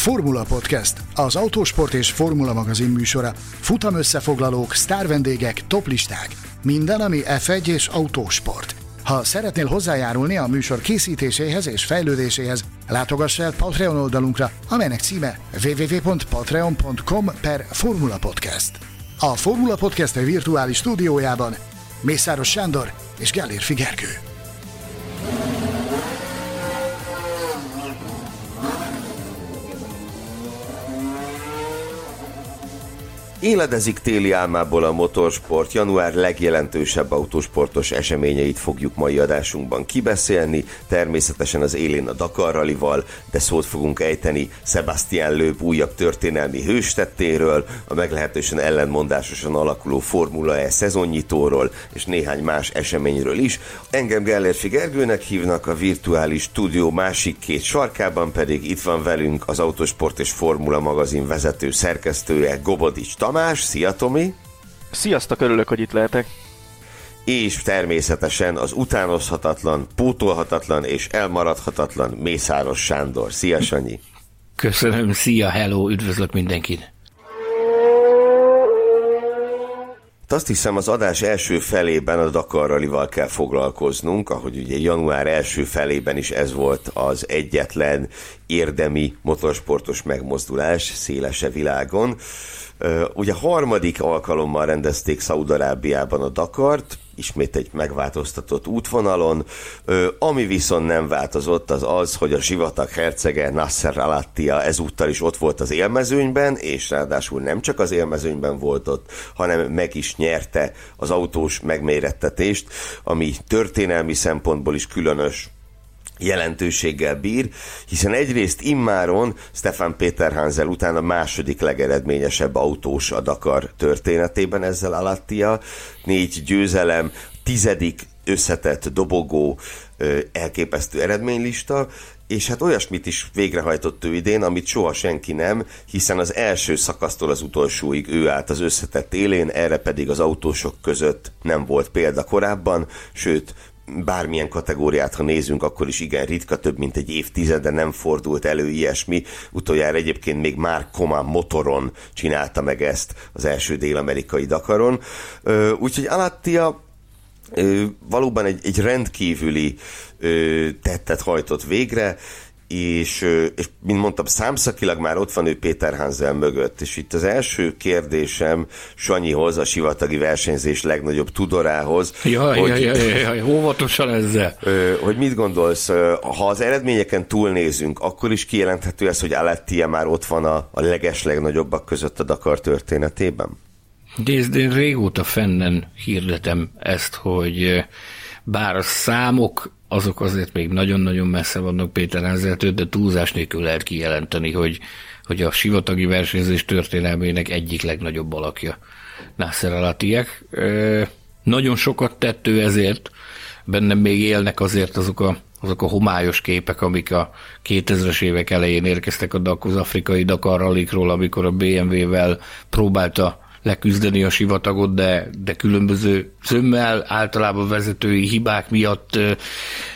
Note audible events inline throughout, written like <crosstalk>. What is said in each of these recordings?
Formula Podcast, az autósport és formula magazin műsora. Futam összefoglalók, sztárvendégek, toplisták. Minden, ami F1 és autósport. Ha szeretnél hozzájárulni a műsor készítéséhez és fejlődéséhez, látogass el Patreon oldalunkra, amelynek címe www.patreon.com per Formula Podcast. A Formula Podcast virtuális stúdiójában Mészáros Sándor és Gellér Figergő. Éledezik téli álmából a motorsport, január legjelentősebb autósportos eseményeit fogjuk mai adásunkban kibeszélni, természetesen az élén a Dakar Rallyval, de szót fogunk ejteni Sebastian Löb újabb történelmi hőstettéről, a meglehetősen ellenmondásosan alakuló Formula E szezonnyitóról és néhány más eseményről is. Engem Gellérfi Gergőnek hívnak, a virtuális stúdió másik két sarkában pedig itt van velünk az Autosport és Formula magazin vezető szerkesztője Gobodics Tamás, szia Tomi! Sziasztok, örülök, hogy itt lehetek! És természetesen az utánozhatatlan, pótolhatatlan és elmaradhatatlan Mészáros Sándor. Szia Sanyi! Köszönöm, szia, hello, üdvözlök mindenkit! Azt hiszem az adás első felében a Dakar Rally-val kell foglalkoznunk, ahogy ugye január első felében is ez volt az egyetlen érdemi motorsportos megmozdulás szélese világon. Ugye harmadik alkalommal rendezték Szaudarábiában a Dakart, ismét egy megváltoztatott útvonalon. Ami viszont nem változott, az az, hogy a sivatag hercege Nasser Alattia ezúttal is ott volt az élmezőnyben, és ráadásul nem csak az élmezőnyben volt ott, hanem meg is nyerte az autós megmérettetést, ami történelmi szempontból is különös jelentőséggel bír, hiszen egyrészt immáron Stefan Peter Hansel után a második legeredményesebb autós a Dakar történetében ezzel Alattia, négy győzelem, tizedik összetett dobogó, elképesztő eredménylista, és hát olyasmit is végrehajtott ő idén, amit soha senki nem, hiszen az első szakasztól az utolsóig ő állt az összetett élén, erre pedig az autósok között nem volt példa korábban, sőt, bármilyen kategóriát, ha nézünk, akkor is igen ritka, több mint egy évtizede nem fordult elő ilyesmi. Utoljára egyébként még már Koma motoron csinálta meg ezt az első dél-amerikai Dakaron. Úgyhogy Alattia valóban egy, egy rendkívüli tettet hajtott végre, és, és mint mondtam, számszakilag már ott van ő Péter Hansel mögött, és itt az első kérdésem Sanyihoz, a sivatagi versenyzés legnagyobb tudorához. Jaj, hogy, jaj, jaj, jaj, óvatosan ezzel. Hogy mit gondolsz, ha az eredményeken túlnézünk, akkor is kijelenthető ez, hogy Alettia már ott van a, a leges legnagyobbak között a Dakar történetében? Nézd, én régóta fennen hirdetem ezt, hogy bár a számok azok azért még nagyon-nagyon messze vannak Péter Házeltől, de túlzás nélkül lehet kijelenteni, hogy, hogy a sivatagi versenyzés történelmének egyik legnagyobb alakja Nasser Alatiek. Nagyon sokat tett ő ezért, bennem még élnek azért azok a, azok a homályos képek, amik a 2000-es évek elején érkeztek a az afrikai Dakar amikor a BMW-vel próbálta leküzdeni a sivatagot, de, de különböző zömmel, általában vezetői hibák miatt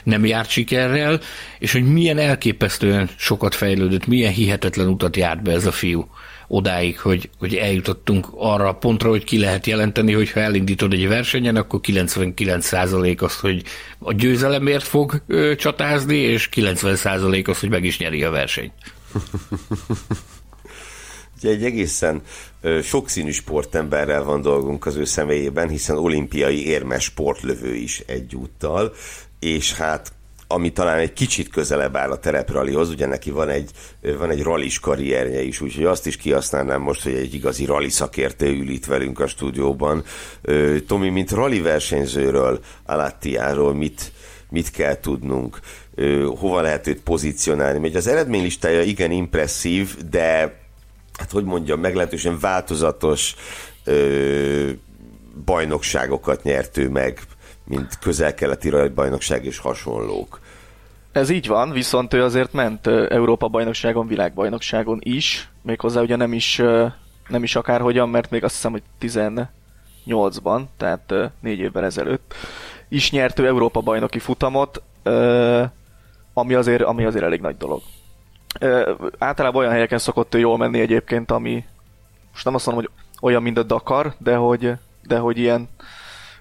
nem járt sikerrel, és hogy milyen elképesztően sokat fejlődött, milyen hihetetlen utat járt be ez a fiú odáig, hogy, hogy eljutottunk arra a pontra, hogy ki lehet jelenteni, hogy ha elindítod egy versenyen, akkor 99% az, hogy a győzelemért fog ö, csatázni, és 90% az, hogy meg is nyeri a versenyt. Ugye egy egészen sokszínű sportemberrel van dolgunk az ő személyében, hiszen olimpiai érmes sportlövő is egyúttal, és hát ami talán egy kicsit közelebb áll a tereprallihoz, ugye neki van egy, van egy rallis karrierje is, úgyhogy azt is kihasználnám most, hogy egy igazi rally szakértő ül itt velünk a stúdióban. Tomi, mint rally versenyzőről, Alattiáról mit, mit kell tudnunk? Hova lehet őt pozícionálni? Mert az eredménylistája igen impresszív, de hát hogy mondjam, meglehetősen változatos ö, bajnokságokat nyert ő meg, mint közel-keleti bajnokság és hasonlók. Ez így van, viszont ő azért ment Európa bajnokságon, világbajnokságon is, méghozzá ugye nem is, nem is akárhogyan, mert még azt hiszem, hogy 18-ban, tehát négy évvel ezelőtt is nyert ő Európa bajnoki futamot, ami azért, ami azért elég nagy dolog. Általában olyan helyeken szokott ő jól menni egyébként, ami most nem azt mondom, hogy olyan, mint a Dakar, de hogy, de hogy ilyen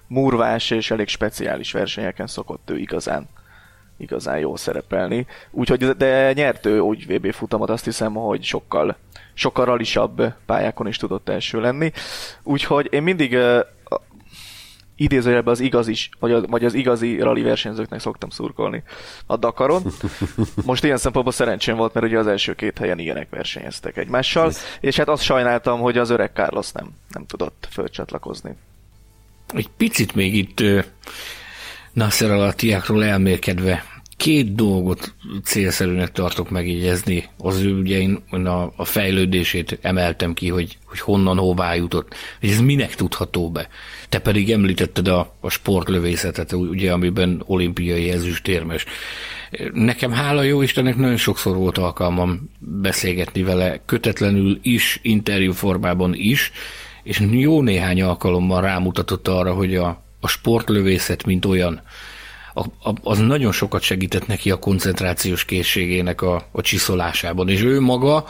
murvás és elég speciális versenyeken szokott ő igazán igazán jól szerepelni. Úgyhogy, de nyert ő úgy VB futamot, azt hiszem, hogy sokkal, sokkal ralisabb pályákon is tudott első lenni. Úgyhogy én mindig idézőjelben az igazi, vagy, a, vagy az igazi rally versenyzőknek szoktam szurkolni a Dakaron. <laughs> Most ilyen szempontból szerencsém volt, mert ugye az első két helyen ilyenek versenyeztek egymással, és hát azt sajnáltam, hogy az öreg Carlos nem, nem tudott fölcsatlakozni. Egy picit még itt Nasser alattiákról elmélkedve két dolgot célszerűnek tartok megjegyezni. Az ő ugye én a, a fejlődését emeltem ki, hogy, hogy honnan hová jutott, hogy ez minek tudható be. Te pedig említetted a, a sportlövészetet, ugye, amiben olimpiai ezüstérmes. Nekem hála jó Istennek nagyon sokszor volt alkalmam beszélgetni vele, kötetlenül is, interjú formában is, és jó néhány alkalommal rámutatott arra, hogy a, a sportlövészet, mint olyan, az nagyon sokat segített neki a koncentrációs készségének a, a csiszolásában, és ő maga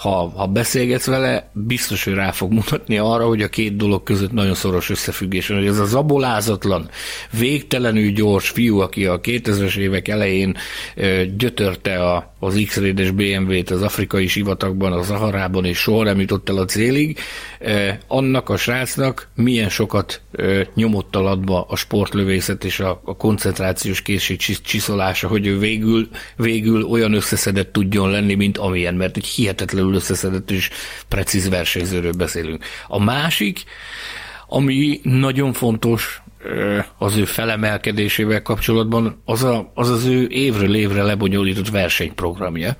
ha, ha beszélgetsz vele, biztos, hogy rá fog mutatni arra, hogy a két dolog között nagyon szoros összefüggés van, hogy ez a zabolázatlan, végtelenül gyors fiú, aki a 2000-es évek elején gyötörte a, az x és BMW-t az afrikai sivatagban, a Zaharában, és soha nem jutott el a célig, annak a srácnak milyen sokat nyomott alatba a sportlövészet és a, a koncentrációs készség csiszolása, hogy ő végül, végül olyan összeszedett tudjon lenni, mint amilyen, mert egy hihetetlenül jól összeszedett és precíz versenyzőről beszélünk. A másik, ami nagyon fontos az ő felemelkedésével kapcsolatban, az a, az, az ő évről évre lebonyolított versenyprogramja.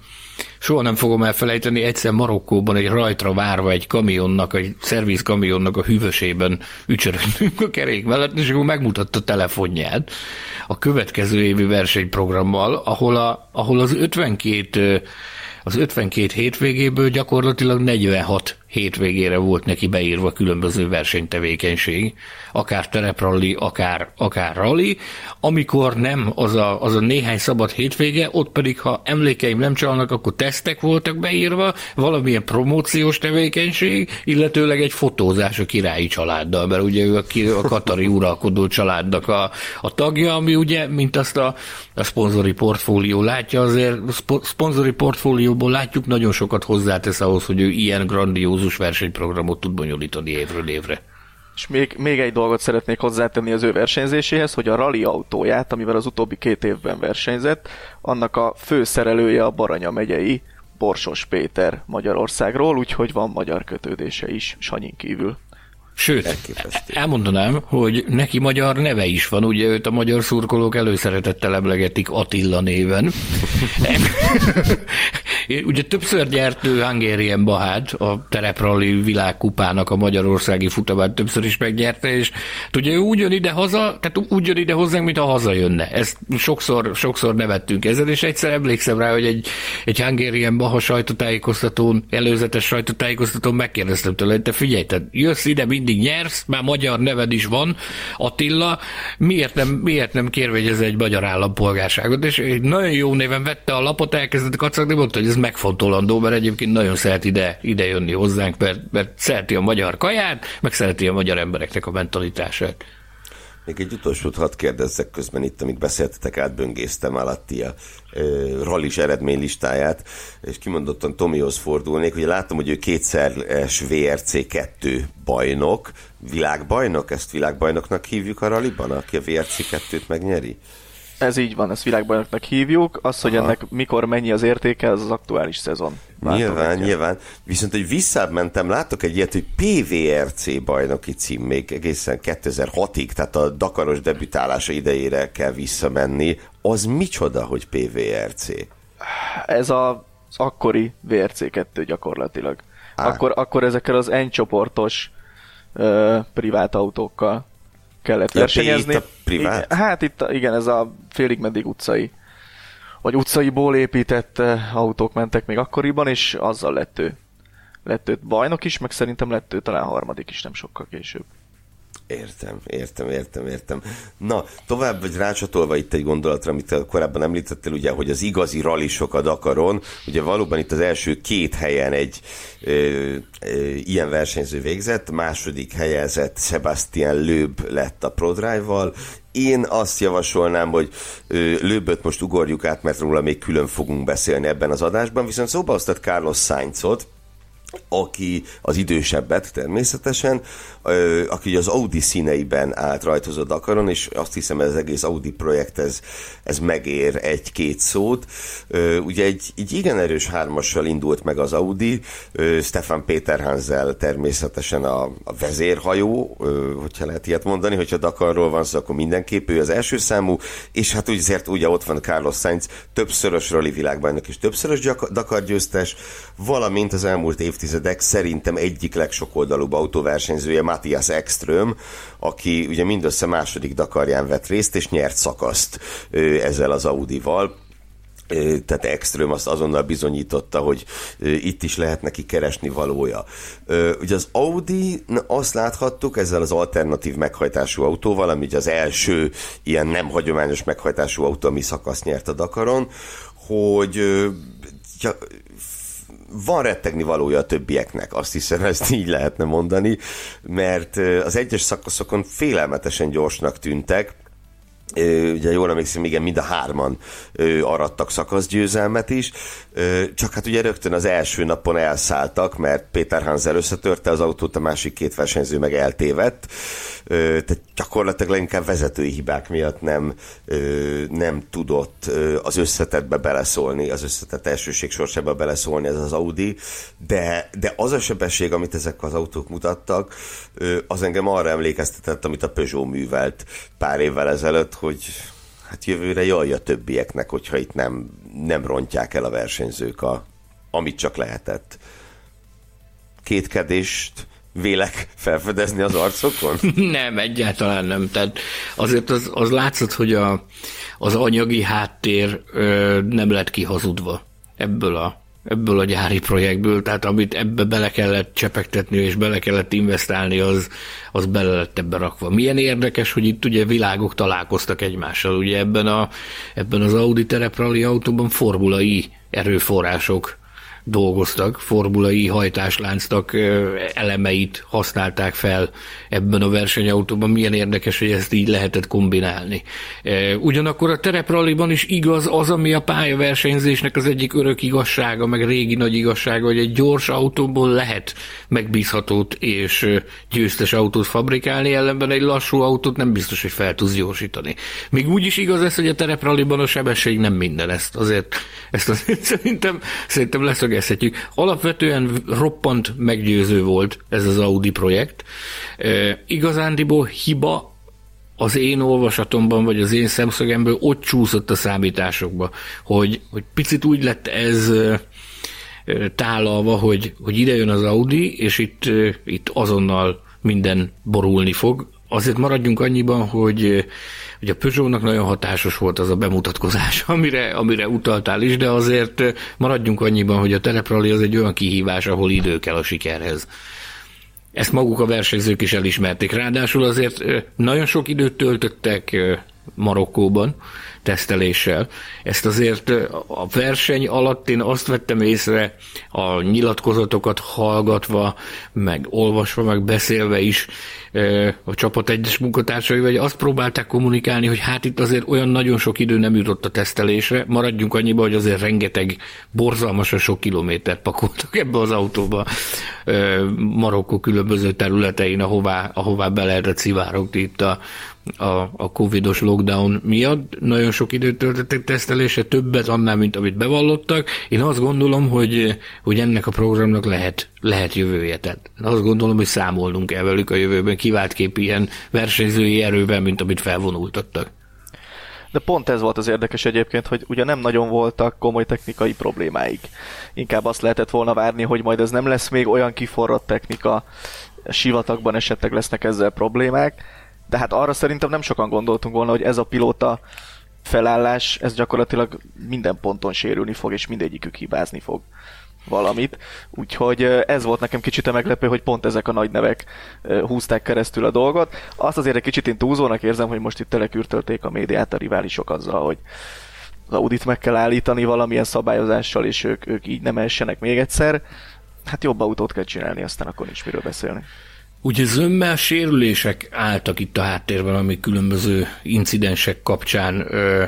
Soha nem fogom elfelejteni, egyszer Marokkóban egy rajtra várva egy kamionnak, egy szervizkamionnak a hűvösében ücsörögtünk a kerék mellett, és akkor megmutatta telefonját a következő évi versenyprogrammal, ahol, a, ahol az 52 az 52 hétvégéből gyakorlatilag 46 hétvégére volt neki beírva különböző versenytevékenység, akár terepralli, akár, akár rally, amikor nem az a, az a néhány szabad hétvége, ott pedig, ha emlékeim nem csalnak, akkor tesztek voltak beírva, valamilyen promóciós tevékenység, illetőleg egy fotózás a királyi családdal, mert ugye ő a, a katari uralkodó családnak a, a tagja, ami ugye, mint azt a, a szponzori portfólió látja, azért szponzori portfólióból látjuk, nagyon sokat hozzátesz ahhoz, hogy ő ilyen grandiózus ambiciózus versenyprogramot tud bonyolítani évről évre. És még, még egy dolgot szeretnék hozzátenni az ő versenyzéséhez, hogy a rally autóját, amivel az utóbbi két évben versenyzett, annak a főszerelője a Baranya megyei Borsos Péter Magyarországról, úgyhogy van magyar kötődése is, Sanyin kívül. Sőt, Elképesztő. elmondanám, hogy neki magyar neve is van, ugye őt a magyar szurkolók előszeretettel emlegetik Attila néven. <laughs> ugye többször gyert ő Hungarian Bahát, a terepralli világkupának a magyarországi futamát többször is megnyerte, és ugye ő úgy jön ide haza, tehát úgy jön ide hozzánk, mint ha hazajönne. Ezt sokszor, sokszor nevettünk ezen, és egyszer emlékszem rá, hogy egy, egy Hungarian Baha sajtótájékoztatón, előzetes sajtótájékoztatón megkérdeztem tőle, hogy te figyelj, te jössz ide mindig nyersz, már magyar neved is van, Attila, miért nem, miért nem kérvényez egy magyar állampolgárságot? És egy nagyon jó néven vette a lapot, elkezdett kacagni, mondta, hogy ez megfontolandó, mert egyébként nagyon szeret ide, ide jönni hozzánk, mert, mert szereti a magyar kaját, meg szereti a magyar embereknek a mentalitását. Még egy utolsót hadd kérdezzek közben itt, amit beszéltetek, átböngésztem alatti a e, rallis eredménylistáját, és kimondottan Tomihoz fordulnék, hogy látom, hogy ő kétszeres VRC 2 bajnok, világbajnok, ezt világbajnoknak hívjuk a ralliban, aki a VRC 2-t megnyeri? Ez így van, ezt világbajnoknak hívjuk. Az, hogy Aha. ennek mikor mennyi az értéke, az az aktuális szezon. Nyilván, nyilván. Viszont, hogy visszamentem, látok egy ilyet, hogy PVRC bajnoki cím még egészen 2006-ig, tehát a Dakaros debütálása idejére kell visszamenni. Az micsoda, hogy PVRC? Ez a, az akkori VRC2 gyakorlatilag. Akkor, akkor ezekkel az N csoportos privát autókkal kellett ja, versenyezni. Itt a privát? Igen, hát itt igen, ez a félig meddig utcai vagy utcaiból épített eh, autók mentek még akkoriban, és azzal lett ő, lett ő bajnok is, meg szerintem lett ő talán harmadik is nem sokkal később. Értem, értem, értem, értem. Na, tovább vagy rácsatolva itt egy gondolatra, amit korábban említettél, ugye, hogy az igazi ralisok a Dakaron, ugye valóban itt az első két helyen egy ö, ö, ilyen versenyző végzett, második helyezett Sebastian Löb lett a ProDrive-val, én azt javasolnám, hogy Löböt most ugorjuk át, mert róla még külön fogunk beszélni ebben az adásban, viszont szóba hoztad Carlos Sainzot, aki az idősebbet természetesen, aki az Audi színeiben állt rajtozott Dakaron, és azt hiszem, hogy az egész Audi projekt ez, ez megér egy-két szót. Ugye egy, egy igen erős hármassal indult meg az Audi, Stefan Peterhansel természetesen a, a vezérhajó, hogyha lehet ilyet mondani, hogyha Dakarról van szó, akkor mindenképp ő az első számú, és hát azért ugye ott van Carlos Sainz, többszörös rally világbajnok és többszörös Dakar győztes, valamint az elmúlt évtizedek szerintem egyik legsokoldalúbb autóversenyzője Matthias Ekström, aki ugye mindössze második Dakarján vett részt, és nyert szakaszt ezzel az Audival tehát Ekström azt azonnal bizonyította, hogy itt is lehet neki keresni valója. Ugye az Audi, azt láthattuk ezzel az alternatív meghajtású autóval, ami ugye az első ilyen nem hagyományos meghajtású autó, ami szakaszt nyert a Dakaron, hogy van rettegni valója a többieknek, azt hiszem, ezt így lehetne mondani, mert az egyes szakaszokon félelmetesen gyorsnak tűntek, ugye jól emlékszem, igen, mind a hárman arattak szakaszgyőzelmet is, csak hát ugye rögtön az első napon elszálltak, mert Péter Hanser összetörte az autót, a másik két versenyző meg eltévedt, tehát gyakorlatilag leginkább vezetői hibák miatt nem, nem tudott az összetetbe beleszólni, az összetett elsőség sorsába beleszólni ez az Audi, de, de az a sebesség, amit ezek az autók mutattak, az engem arra emlékeztetett, amit a Peugeot művelt pár évvel ezelőtt, hogy hát jövőre jaj a többieknek, hogyha itt nem, nem rontják el a versenyzők, a, amit csak lehetett. Kétkedést vélek felfedezni az arcokon? <laughs> nem, egyáltalán nem. Tehát azért az, az látszott, hogy a, az anyagi háttér ö, nem lett kihazudva ebből a ebből a gyári projektből, tehát amit ebbe bele kellett csepegtetni és bele kellett investálni, az, az bele lett ebbe rakva. Milyen érdekes, hogy itt ugye világok találkoztak egymással, ugye ebben, a, ebben az Audi tereprali autóban formulai erőforrások dolgoztak, formulai hajtásláncnak elemeit használták fel ebben a versenyautóban. Milyen érdekes, hogy ezt így lehetett kombinálni. Ugyanakkor a terepralliban is igaz az, ami a pályaversenyzésnek az egyik örök igazsága, meg régi nagy igazsága, hogy egy gyors autóból lehet megbízhatót és győztes autót fabrikálni, ellenben egy lassú autót nem biztos, hogy fel tudsz gyorsítani. Még úgy is igaz ez, hogy a terepralliban a sebesség nem minden. Ezt azért, ezt azért szerintem, szerintem lesz leszögezhetjük. Alapvetően roppant meggyőző volt ez az Audi projekt. E, igazándiból hiba az én olvasatomban, vagy az én szemszögemből ott csúszott a számításokba, hogy, hogy picit úgy lett ez tálalva, hogy, hogy ide jön az Audi, és itt, itt azonnal minden borulni fog. Azért maradjunk annyiban, hogy Ugye a Peugeotnak nagyon hatásos volt az a bemutatkozás, <laughs> amire, amire utaltál is, de azért maradjunk annyiban, hogy a teleprali az egy olyan kihívás, ahol idő kell a sikerhez. Ezt maguk a versenyzők is elismerték. Ráadásul azért nagyon sok időt töltöttek Marokkóban teszteléssel. Ezt azért a verseny alatt én azt vettem észre a nyilatkozatokat hallgatva, meg olvasva, meg beszélve is, a csapat egyes munkatársai, vagy azt próbálták kommunikálni, hogy hát itt azért olyan nagyon sok idő nem jutott a tesztelésre, maradjunk annyiba, hogy azért rengeteg borzalmasan sok kilométert pakoltak ebbe az autóba Marokkó különböző területein, ahová, ahová be lehetett szivárogni itt a, a, a covidos lockdown miatt. Nagyon sok időt töltöttek tesztelése, többet annál, mint amit bevallottak. Én azt gondolom, hogy, hogy ennek a programnak lehet, lehet jövője. Tehát azt gondolom, hogy számolnunk kell velük a jövőben kép ilyen versenyzői erővel, mint amit felvonultattak. De pont ez volt az érdekes egyébként, hogy ugye nem nagyon voltak komoly technikai problémáik. Inkább azt lehetett volna várni, hogy majd ez nem lesz még olyan kiforrott technika, sivatagban esetleg lesznek ezzel problémák, de hát arra szerintem nem sokan gondoltunk volna, hogy ez a pilóta felállás, ez gyakorlatilag minden ponton sérülni fog, és mindegyikük hibázni fog. valamit. Úgyhogy ez volt nekem kicsit a meglepő, hogy pont ezek a nagy nevek húzták keresztül a dolgot. Azt azért egy kicsit én túlzónak érzem, hogy most itt telekürtölték a médiát a riválisok azzal, hogy az Audit meg kell állítani valamilyen szabályozással, és ők, ők így nem essenek még egyszer. Hát jobb autót kell csinálni, aztán akkor nincs miről beszélni. Ugye zömmel sérülések álltak itt a háttérben, amik különböző incidensek kapcsán ö,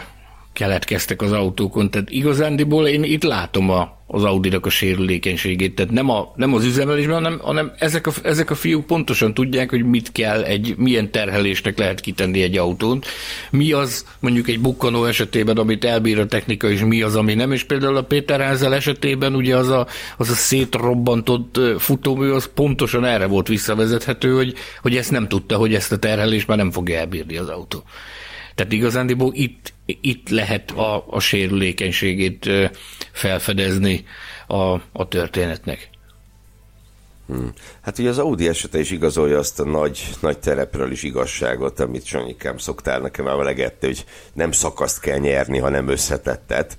keletkeztek az autókon. Tehát igazándiból én itt látom a, az audi a sérülékenységét. Tehát nem, a, nem az üzemelésben, hanem, hanem ezek, a, ezek a fiúk pontosan tudják, hogy mit kell, egy milyen terhelésnek lehet kitenni egy autón. Mi az mondjuk egy bukkanó esetében, amit elbír a technika, és mi az, ami nem. És például a Péter Házel esetében ugye az a, az a szétrobbantott futómű, az pontosan erre volt visszavezethető, hogy, hogy ezt nem tudta, hogy ezt a terhelést már nem fogja elbírni az autó. Tehát igazándiból itt, itt lehet a, a sérülékenységét felfedezni a, a történetnek. Hmm. Hát ugye az Audi esete is igazolja azt a nagy, nagy terepről is igazságot, amit Sanyikám szoktál nekem emlegetni, hogy nem szakaszt kell nyerni, hanem összetettet,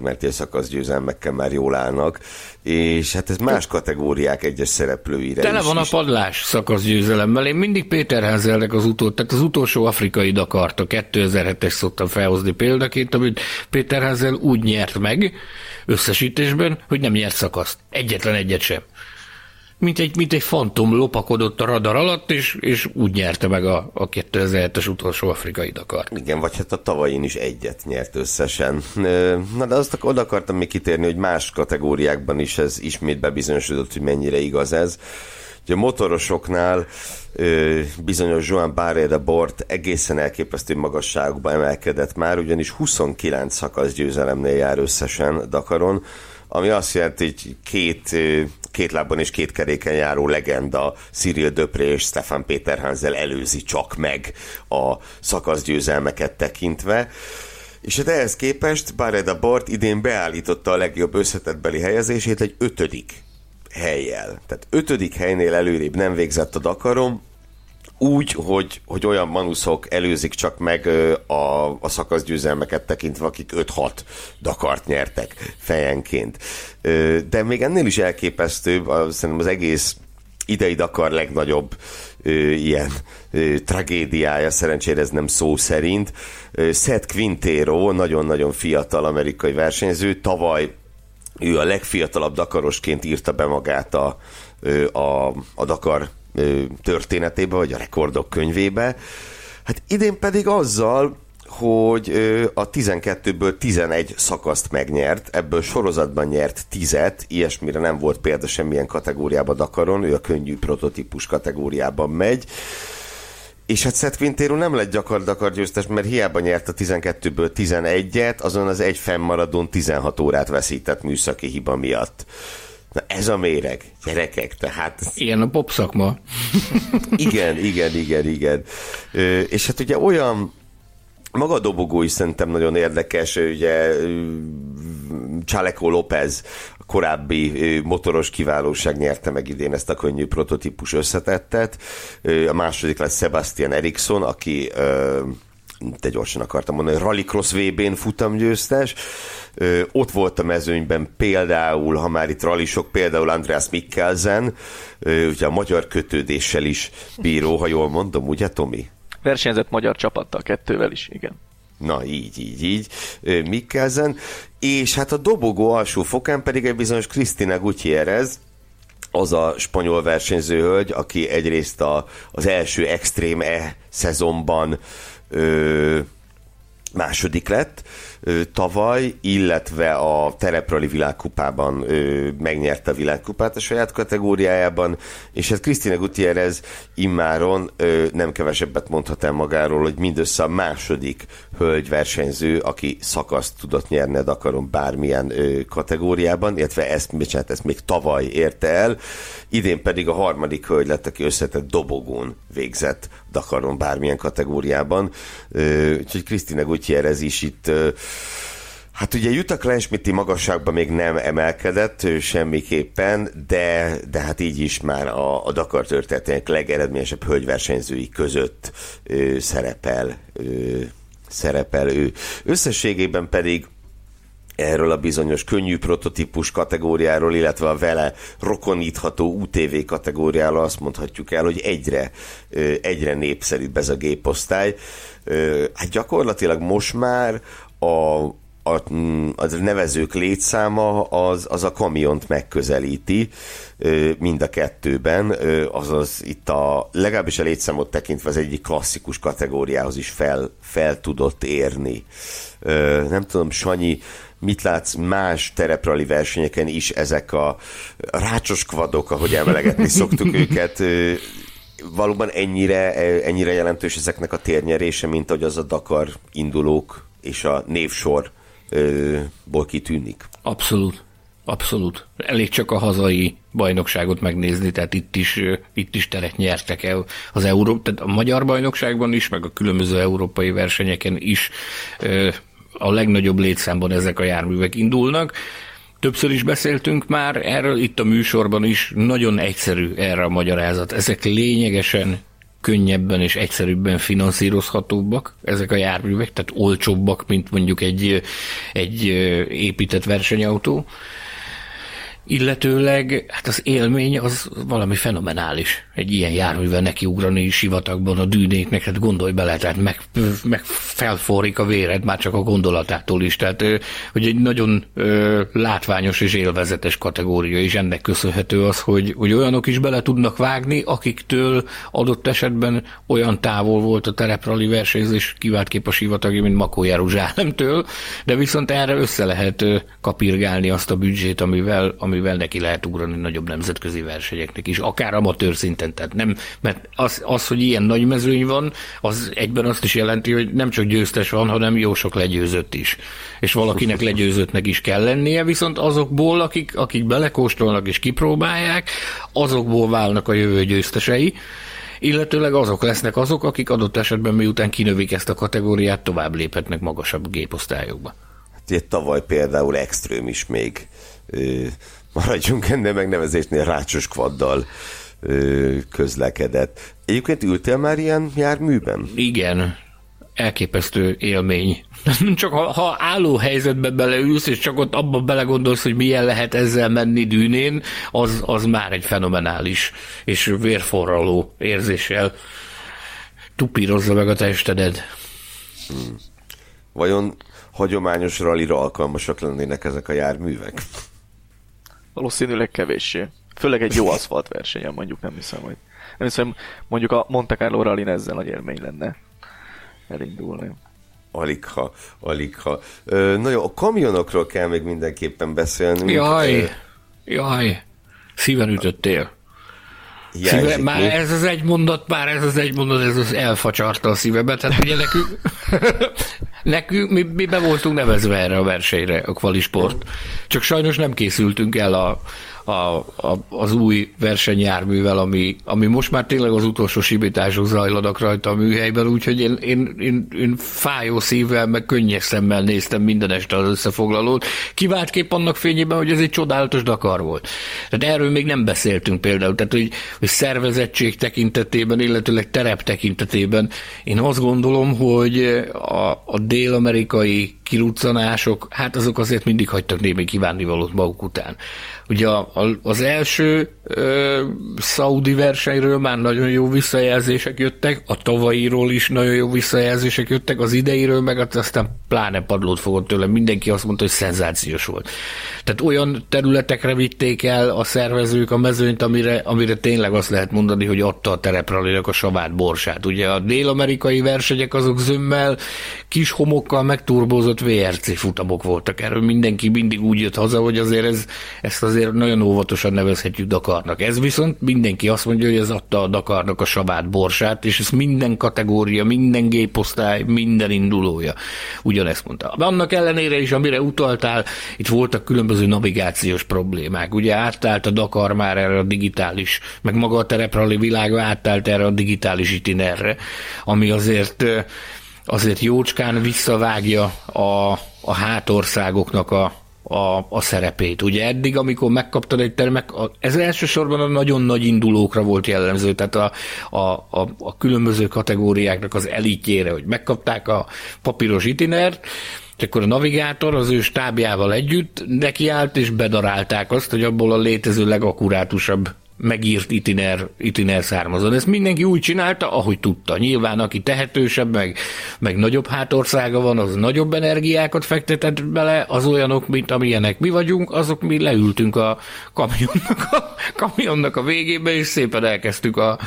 mert ilyen szakaszgyőzelmekkel már jól állnak, és hát ez más kategóriák egyes szereplőire Tele is, van a padlás szakaszgyőzelemmel. Én mindig Péter Házelnek az utó, tehát az utolsó afrikai Dakart, a 2007-es szoktam felhozni példaként, amit Péter Házel úgy nyert meg összesítésben, hogy nem nyert szakaszt. Egyetlen egyet sem mint egy, mint egy fantom lopakodott a radar alatt, és, és úgy nyerte meg a, a 2007-es utolsó afrikai Dakar. Igen, vagy hát a tavalyin is egyet nyert összesen. Na de azt oda akartam még kitérni, hogy más kategóriákban is ez ismét bebizonyosodott, hogy mennyire igaz ez. Ugye a motorosoknál bizonyos Joan Barré de Bort egészen elképesztő magasságokba emelkedett már, ugyanis 29 szakasz győzelemnél jár összesen Dakaron, ami azt jelenti, hogy két, két lábban és két keréken járó legenda Cyril Döpré és Stefan Péter Hansel előzi csak meg a szakaszgyőzelmeket tekintve. És hát ehhez képest Barreda Bort idén beállította a legjobb összetettbeli helyezését egy ötödik helyjel. Tehát ötödik helynél előrébb nem végzett a Dakarom, úgy, hogy, hogy olyan manuszok előzik csak meg a, a szakaszgyőzelmeket tekintve, akik 5-6 Dakart nyertek fejenként. De még ennél is elképesztő, szerintem az egész idei Dakar legnagyobb ilyen tragédiája, szerencsére ez nem szó szerint. Seth Quintero, nagyon-nagyon fiatal amerikai versenyző, tavaly ő a legfiatalabb Dakarosként írta be magát a, a, a Dakar történetébe, vagy a rekordok könyvébe. Hát idén pedig azzal, hogy a 12-ből 11 szakaszt megnyert, ebből sorozatban nyert 10-et, ilyesmire nem volt példa semmilyen kategóriában Dakaron, ő a könnyű prototípus kategóriában megy, és hát Seth Quintero nem lett gyakor Dakar győztes, mert hiába nyert a 12-ből 11-et, azon az egy fennmaradón 16 órát veszített műszaki hiba miatt. Na ez a méreg, gyerekek, tehát... Ilyen a pop szakma. <laughs> igen, igen, igen, igen. Ö, és hát ugye olyan maga a dobogó is szerintem nagyon érdekes, ugye Chaleco López korábbi motoros kiválóság nyerte meg idén ezt a könnyű prototípus összetettet. A második lesz Sebastian Eriksson, aki de gyorsan akartam mondani, Rallycross VB-n futamgyőztes. Ö, ott volt a mezőnyben például, ha már itt rallisok, például Andreas Mikkelsen, ö, ugye a magyar kötődéssel is bíró, ha jól mondom, ugye Tomi? Versenyzett magyar csapattal, kettővel is, igen. Na, így, így, így. Mikkelsen. És hát a dobogó alsó fokán pedig egy bizonyos Cristina Gutierrez, az a spanyol versenyzőhölgy, aki egyrészt a, az első Extreme E szezonban ö, második lett tavaly, illetve a tereprali világkupában megnyerte a világkupát a saját kategóriájában, és hát Krisztina Gutierrez immáron nem kevesebbet mondhat el magáról, hogy mindössze a második hölgyversenyző, aki szakaszt tudott nyerni a Dakaron bármilyen kategóriában, illetve ezt, bocsánat, ezt még tavaly érte el, idén pedig a harmadik hölgy lett, aki összetett dobogón végzett Dakaron bármilyen kategóriában, úgyhogy Krisztina Gutierrez is itt Hát ugye Jutta Kleinschmidti magasságban még nem emelkedett semmiképpen, de, de hát így is már a, a Dakar történetének legeredményesebb hölgyversenyzői között ö, szerepel, ö, szerepel ő. Összességében pedig erről a bizonyos könnyű prototípus kategóriáról, illetve a vele rokonítható UTV kategóriáról azt mondhatjuk el, hogy egyre, egyre népszerűbb ez a géposztály. Hát gyakorlatilag most már a, a, a nevezők létszáma az, az a kamiont megközelíti mind a kettőben, azaz itt a legalábbis a létszámot tekintve az egyik klasszikus kategóriához is fel, fel tudott érni. Nem tudom, Sanyi, mit látsz más tereprali versenyeken is ezek a rácsos kvadok, ahogy emelegetni szoktuk <laughs> őket, valóban ennyire, ennyire jelentős ezeknek a térnyerése, mint ahogy az a Dakar indulók és a névsor ból kitűnik. Abszolút. Abszolút. Elég csak a hazai bajnokságot megnézni, tehát itt is, itt is teret nyertek el az Euró, tehát a magyar bajnokságban is, meg a különböző európai versenyeken is a legnagyobb létszámban ezek a járművek indulnak. Többször is beszéltünk már erről, itt a műsorban is nagyon egyszerű erre a magyarázat. Ezek lényegesen könnyebben és egyszerűbben finanszírozhatóbbak ezek a járművek, tehát olcsóbbak, mint mondjuk egy, egy épített versenyautó illetőleg hát az élmény az valami fenomenális. Egy ilyen járművel nekiugrani sivatagban a dűnéknek, hát gondolj bele, tehát meg, meg felforrik a véred már csak a gondolatától is. Tehát, hogy egy nagyon ö, látványos és élvezetes kategória, és ennek köszönhető az, hogy, hogy olyanok is bele tudnak vágni, akiktől adott esetben olyan távol volt a tereprali versenyzés, kép a sivatagi, mint Makó Jeruzsálemtől, de viszont erre össze lehet kapirgálni azt a büdzsét, amivel, amivel amivel neki lehet ugrani nagyobb nemzetközi versenyeknek is, akár amatőr szinten. Tehát nem, mert az, az, hogy ilyen nagy mezőny van, az egyben azt is jelenti, hogy nem csak győztes van, hanem jó sok legyőzött is. És valakinek legyőzöttnek is kell lennie, viszont azokból, akik, akik belekóstolnak és kipróbálják, azokból válnak a jövő győztesei, illetőleg azok lesznek azok, akik adott esetben miután kinövik ezt a kategóriát, tovább léphetnek magasabb géposztályokba. Hát tavaly például Extrém is még maradjunk ennél megnevezésnél rácsos kvaddal közlekedett. Egyébként ültél már ilyen járműben? Igen, elképesztő élmény. <laughs> Csak ha, ha álló helyzetbe beleülsz, és csak ott abban belegondolsz, hogy milyen lehet ezzel menni dűnén, az, az már egy fenomenális és vérforraló érzéssel tupírozza meg a testedet. Hmm. Vajon hagyományos rallira alkalmasak lennének ezek a járművek? Valószínűleg kevéssé. Főleg egy jó <laughs> aszfalt versenyen mondjuk nem hiszem, hogy nem hiszem, mondjuk a Monte Carlo rally ezzel nagy élmény lenne elindulni. Aligha, aligha. na jó, a kamionokról kell még mindenképpen beszélni. Jaj, jaj, szíven ütöttél. Szíve, már ez az egy mondat, már ez az egy mondat, ez az elfacsarta a szívebe. Tehát ugye nekünk, <laughs> nekünk mi, mi be voltunk nevezve erre a versenyre, a kvalisport. Csak sajnos nem készültünk el a, a, a, az új versenyjárművel, ami, ami most már tényleg az utolsó simítások zajlanak rajta a műhelyben, úgyhogy én, én, én, én fájó szívvel, meg könnyes szemmel néztem minden este az összefoglalót, kiváltképp annak fényében, hogy ez egy csodálatos Dakar volt. Tehát erről még nem beszéltünk például, tehát hogy, hogy szervezettség tekintetében, illetőleg terep tekintetében én azt gondolom, hogy a, a dél-amerikai kiruccanások, hát azok azért mindig hagytak némi kívánnivalót maguk után. Ugye az első ö, szaudi versenyről már nagyon jó visszajelzések jöttek, a tavalyiról is nagyon jó visszajelzések jöttek, az ideiről meg aztán pláne padlót fogott tőle, mindenki azt mondta, hogy szenzációs volt. Tehát olyan területekre vitték el a szervezők a mezőnyt, amire, amire tényleg azt lehet mondani, hogy adta a terepralinak a savát borsát. Ugye a dél-amerikai versenyek azok zömmel, kis homokkal megturbózott VRC futamok voltak. Erről mindenki mindig úgy jött haza, hogy azért ez, ezt azért nagyon óvatosan nevezhetjük Dakarnak. Ez viszont mindenki azt mondja, hogy ez adta a Dakarnak a savát borsát, és ez minden kategória, minden géposztály, minden indulója ugyanezt mondta. Annak ellenére is, amire utaltál, itt voltak különböző navigációs problémák. Ugye átállt a Dakar már erre a digitális, meg maga a tereprali világa átállt erre a digitális itinerre, ami azért azért jócskán visszavágja a, a hátországoknak a, a, a szerepét. Ugye eddig, amikor megkaptad egy termek, ez elsősorban a nagyon nagy indulókra volt jellemző, tehát a, a, a, a különböző kategóriáknak az elitjére, hogy megkapták a papíros itinert, És akkor a navigátor az ő stábjával együtt nekiállt, és bedarálták azt, hogy abból a létező legakurátusabb megírt itiner, itiner származon. Ezt mindenki úgy csinálta, ahogy tudta. Nyilván, aki tehetősebb, meg, meg nagyobb hátországa van, az nagyobb energiákat fektetett bele, az olyanok, mint amilyenek mi vagyunk, azok mi leültünk a kamionnak a, kamionnak a végébe, és szépen elkezdtük a,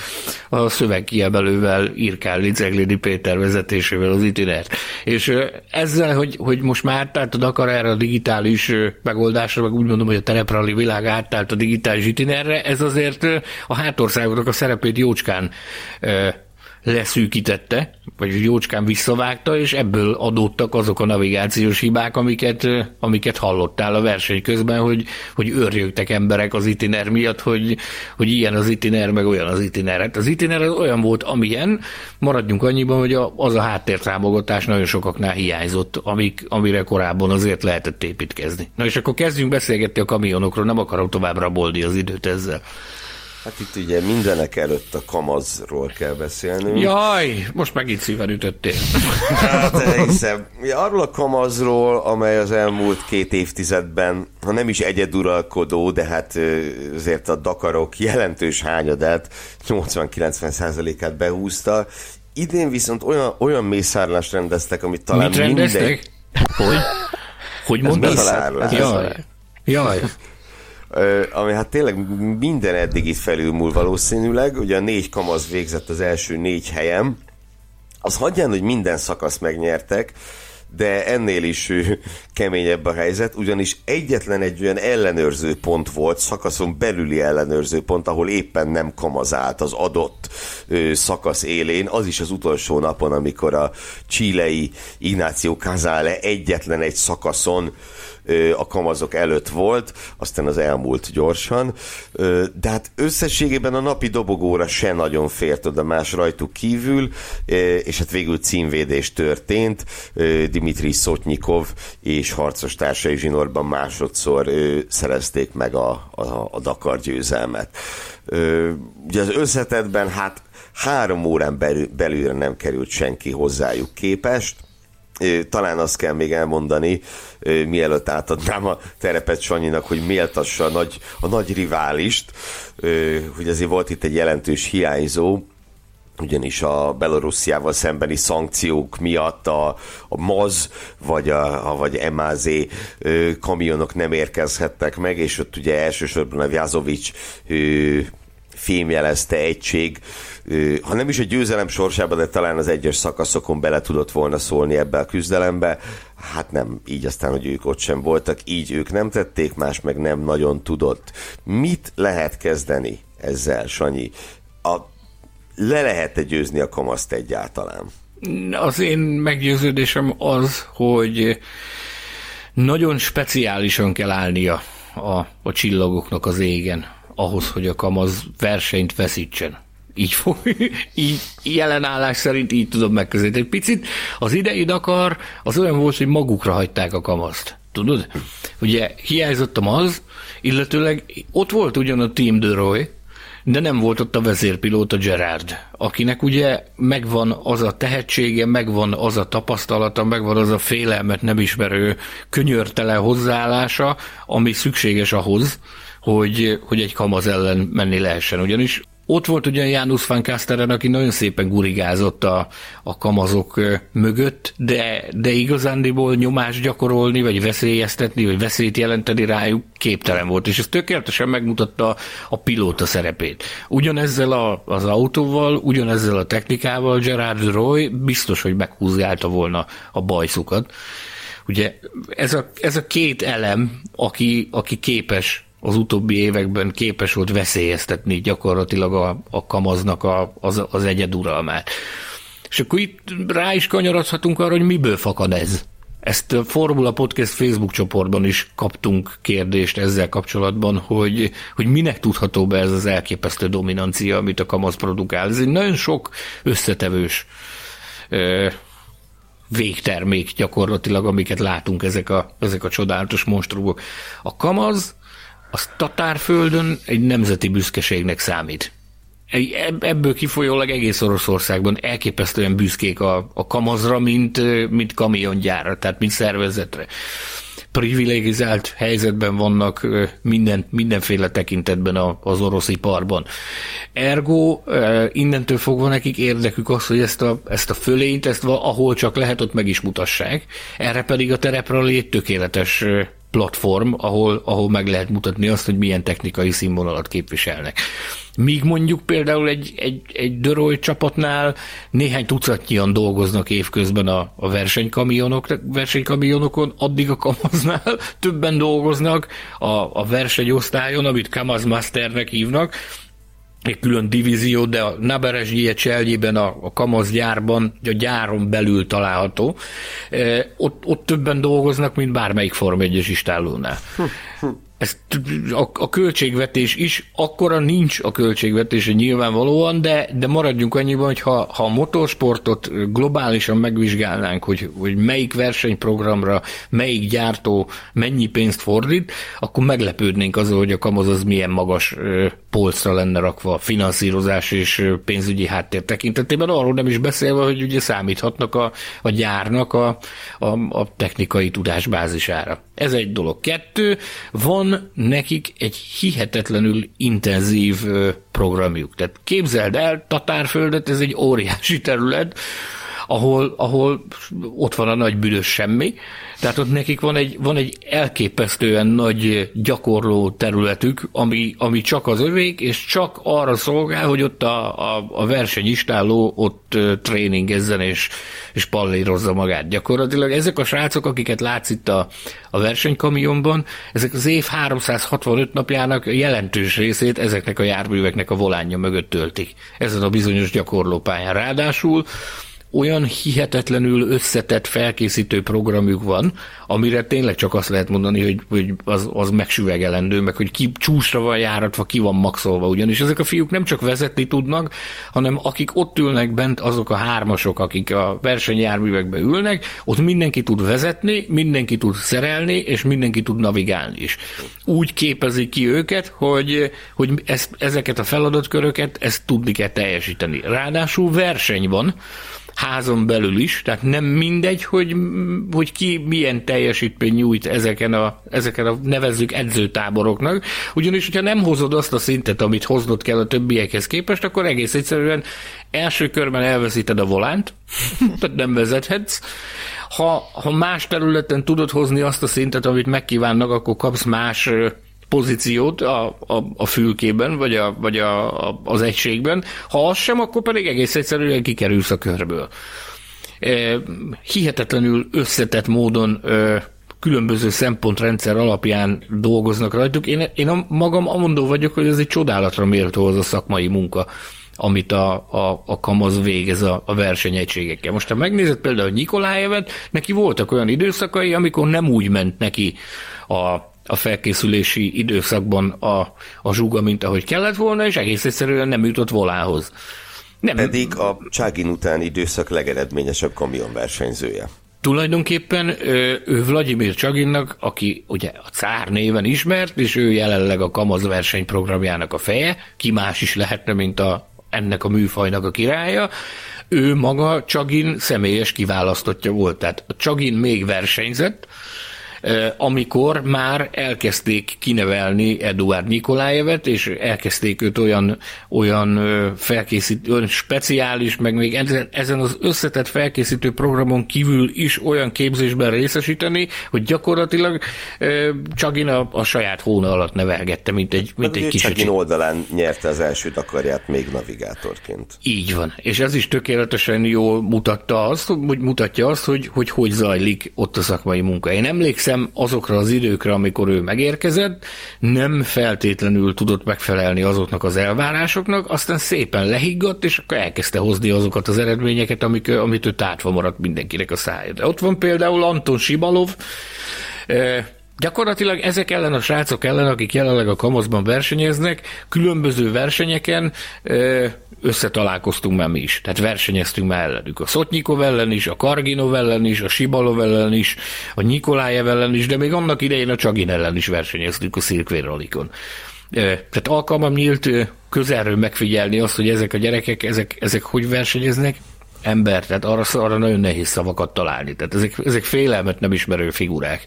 a szövegkiebelővel írkálni Ceglidi Péter vezetésével az itinert. És ezzel, hogy, hogy most már átállt akar erre a digitális megoldásra, meg úgy mondom, hogy a tereprali világ átállt a digitális itinerre, ez az azért a hátországoknak a szerepét jócskán leszűkítette, vagy jócskán visszavágta, és ebből adódtak azok a navigációs hibák, amiket, amiket hallottál a verseny közben, hogy, hogy őrjögtek emberek az itiner miatt, hogy, hogy ilyen az itiner, meg olyan az itiner. Hát az itiner az olyan volt, amilyen, maradjunk annyiban, hogy az a háttértámogatás nagyon sokaknál hiányzott, amik, amire korábban azért lehetett építkezni. Na és akkor kezdjünk beszélgetni a kamionokról, nem akarok tovább rabolni az időt ezzel. Hát itt ugye mindenek előtt a kamazról kell beszélnünk. Jaj, most megint szíven ütöttél. Hát hiszem, arról a kamazról, amely az elmúlt két évtizedben, ha nem is egyeduralkodó, de hát azért a Dakarok jelentős hányadát, 80-90 százalékát behúzta. Idén viszont olyan, olyan mészárlást rendeztek, amit talán Mit rendeztek? Minden... Hogy? Hogy mondtad? Jaj. Jaj ami hát tényleg minden eddig itt felülmúl valószínűleg. Ugye a négy kamaz végzett az első négy helyem. Az hagyján, hogy minden szakasz megnyertek, de ennél is keményebb a helyzet, ugyanis egyetlen egy olyan ellenőrző pont volt, szakaszon belüli ellenőrző pont, ahol éppen nem kamazált az adott szakasz élén, az is az utolsó napon, amikor a csilei Ignáció Kazale egyetlen egy szakaszon a kamazok előtt volt, aztán az elmúlt gyorsan, de hát összességében a napi dobogóra se nagyon fért oda más rajtuk kívül, és hát végül címvédés történt, Dimitri Szotnyikov és harcos társai zsinórban másodszor szerezték meg a, a, a Dakar győzelmet. Ugye az összetetben hát három órán belül, belülre nem került senki hozzájuk képest, talán azt kell még elmondani, mielőtt átadnám a terepet Sanyinak, hogy méltassa a nagy, a nagy riválist, hogy azért volt itt egy jelentős hiányzó, ugyanis a Belorussziával szembeni szankciók miatt a, a MAZ vagy a, a vagy MAZ kamionok nem érkezhettek meg, és ott ugye elsősorban a Vjazovics fémjelezte egység, ha nem is a győzelem sorsába, de talán az egyes szakaszokon bele tudott volna szólni ebbe a küzdelembe. Hát nem így aztán, hogy ők ott sem voltak, így ők nem tették, más meg nem nagyon tudott. Mit lehet kezdeni ezzel, Sanyi? A, le lehet-e győzni a kamaszt egyáltalán? Az én meggyőződésem az, hogy nagyon speciálisan kell állnia a, a csillagoknak az égen ahhoz, hogy a kamaz versenyt veszítsen. Így, fog, <laughs> így jelenállás szerint így tudom megközelíteni. Picit az idei Dakar az olyan volt, hogy magukra hagyták a kamaszt. Tudod? Ugye hiányzottam az, illetőleg ott volt ugyan a Team de Roy, de nem volt ott a vezérpilóta Gerard, akinek ugye megvan az a tehetsége, megvan az a tapasztalata, megvan az a félelmet nem ismerő könyörtele hozzáállása, ami szükséges ahhoz, hogy, hogy egy kamaz ellen menni lehessen. Ugyanis ott volt ugye János van Kasteren, aki nagyon szépen gurigázott a, a kamazok mögött, de, de igazándiból nyomást gyakorolni, vagy veszélyeztetni, vagy veszélyt jelenteni rájuk képtelen volt, és ez tökéletesen megmutatta a pilóta szerepét. Ugyanezzel a, az autóval, ugyanezzel a technikával Gerard Roy biztos, hogy meghúzgálta volna a bajszukat. Ugye ez a, ez a két elem, aki, aki képes az utóbbi években képes volt veszélyeztetni gyakorlatilag a, a kamaznak a, az, az egyeduralmát. És akkor itt rá is kanyarodhatunk arra, hogy miből fakad ez. Ezt a Formula Podcast Facebook csoportban is kaptunk kérdést ezzel kapcsolatban, hogy, hogy minek tudható be ez az elképesztő dominancia, amit a kamaz produkál. Ez egy nagyon sok összetevős ö, végtermék gyakorlatilag, amiket látunk ezek a, ezek a csodálatos monstrumok. A kamaz az Tatárföldön egy nemzeti büszkeségnek számít. ebből kifolyólag egész Oroszországban elképesztően büszkék a, a kamazra, mint, mint kamiongyára, tehát mint szervezetre privilegizált helyzetben vannak minden, mindenféle tekintetben az orosz iparban. Ergo innentől fogva nekik érdekük az, hogy ezt a, ezt a fölényt, ezt ahol csak lehet, ott meg is mutassák. Erre pedig a tereprali egy tökéletes platform, ahol, ahol meg lehet mutatni azt, hogy milyen technikai színvonalat képviselnek. Míg mondjuk például egy, egy, egy Döröly csapatnál néhány tucatnyian dolgoznak évközben a, a versenykamionok, versenykamionokon, addig a Kamaznál többen dolgoznak a, a versenyosztályon, amit Kamaz Masternek hívnak, egy külön divízió, de a Naberesgye cseljében, a, a gyárban, a gyáron belül található. E, ott, ott többen dolgoznak, mint bármelyik Form 1-es istállónál. Hm, hm ez, a, a költségvetés is, akkora nincs a költségvetés nyilvánvalóan, de, de maradjunk annyiban, hogy ha, ha a motorsportot globálisan megvizsgálnánk, hogy, hogy melyik versenyprogramra, melyik gyártó mennyi pénzt fordít, akkor meglepődnénk azon, hogy a kamaz az milyen magas polcra lenne rakva finanszírozás és pénzügyi háttér tekintetében, arról nem is beszélve, hogy ugye számíthatnak a, a gyárnak a, a, a technikai tudás bázisára. Ez egy dolog. Kettő, van nekik egy hihetetlenül intenzív programjuk. Tehát képzeld el, Tatárföldet, ez egy óriási terület, ahol, ahol ott van a nagy büdös semmi, tehát ott nekik van egy, van egy elképesztően nagy gyakorló területük, ami, ami csak az övék, és csak arra szolgál, hogy ott a, a, a versenyistáló ott tréningezzen és, és pallírozza magát. Gyakorlatilag ezek a srácok, akiket látsz itt a, a versenykamionban, ezek az év 365 napjának jelentős részét ezeknek a járműveknek a volánja mögött töltik. Ezen a bizonyos gyakorlópályán. Ráadásul olyan hihetetlenül összetett felkészítő programjuk van, amire tényleg csak azt lehet mondani, hogy, hogy az, az megsüvegelendő, meg hogy ki csúcsra van járatva, ki van maxolva, ugyanis ezek a fiúk nem csak vezetni tudnak, hanem akik ott ülnek bent, azok a hármasok, akik a versenyjárművekbe ülnek, ott mindenki tud vezetni, mindenki tud szerelni, és mindenki tud navigálni is. Úgy képezik ki őket, hogy, hogy ezt, ezeket a feladatköröket, ezt tudni kell teljesíteni. Ráadásul verseny van, házon belül is, tehát nem mindegy, hogy, hogy ki milyen teljesítmény nyújt ezeken a, ezeken a nevezzük edzőtáboroknak, ugyanis, hogyha nem hozod azt a szintet, amit hoznod kell a többiekhez képest, akkor egész egyszerűen első körben elveszíted a volánt, <laughs> tehát nem vezethetsz, ha, ha más területen tudod hozni azt a szintet, amit megkívánnak, akkor kapsz más pozíciót a, a, a fülkében, vagy, a, vagy a, a, az egységben. Ha az sem, akkor pedig egész egyszerűen kikerülsz a körből. E, hihetetlenül összetett módon e, különböző szempontrendszer alapján dolgoznak rajtuk. Én, én a, magam amondó vagyok, hogy ez egy csodálatra méltó az a szakmai munka, amit a, a, a kamaz végez a, a versenyegységekkel. Most ha megnézed például Nikolájevet, neki voltak olyan időszakai, amikor nem úgy ment neki a a felkészülési időszakban a, a zsuga, mint ahogy kellett volna, és egész egyszerűen nem jutott volához. Nem. Pedig a Cságin utáni időszak legeredményesebb kamionversenyzője. Tulajdonképpen ő Vladimir Csaginnak, aki ugye a cár néven ismert, és ő jelenleg a Kamaz versenyprogramjának a feje, ki más is lehetne, mint a, ennek a műfajnak a királya, ő maga Csagin személyes kiválasztottja volt. Tehát a Csagin még versenyzett, amikor már elkezdték kinevelni Eduard Nikolájevet, és elkezdték őt olyan, olyan felkészítő, olyan speciális, meg még ezen, az összetett felkészítő programon kívül is olyan képzésben részesíteni, hogy gyakorlatilag Csagin a, a saját hóna alatt nevelgette, mint egy, mint egy kis. Csagin oldalán nyerte az első Dakarját még navigátorként. Így van, és ez is tökéletesen jól mutatta azt, hogy mutatja azt, hogy, hogy hogy zajlik ott a szakmai munka. Én emlékszem, emlékszem azokra az időkre, amikor ő megérkezett, nem feltétlenül tudott megfelelni azoknak az elvárásoknak, aztán szépen lehiggadt, és akkor elkezdte hozni azokat az eredményeket, amik, amit ő tátva maradt mindenkinek a szája. De ott van például Anton Sibalov, Gyakorlatilag ezek ellen a srácok ellen, akik jelenleg a kamaszban versenyeznek, különböző versenyeken összetalálkoztunk már mi is. Tehát versenyeztünk már ellenük. A Szotnyikov ellen is, a Karginov ellen is, a Sibalov ellen is, a Nikolájev ellen is, de még annak idején a Csagin ellen is versenyeztünk a Szilkvér Ralikon. Tehát alkalmam nyílt közelről megfigyelni azt, hogy ezek a gyerekek, ezek, ezek hogy versenyeznek, ember, tehát arra, arra nagyon nehéz szavakat találni. Tehát ezek, ezek félelmet nem ismerő figurák.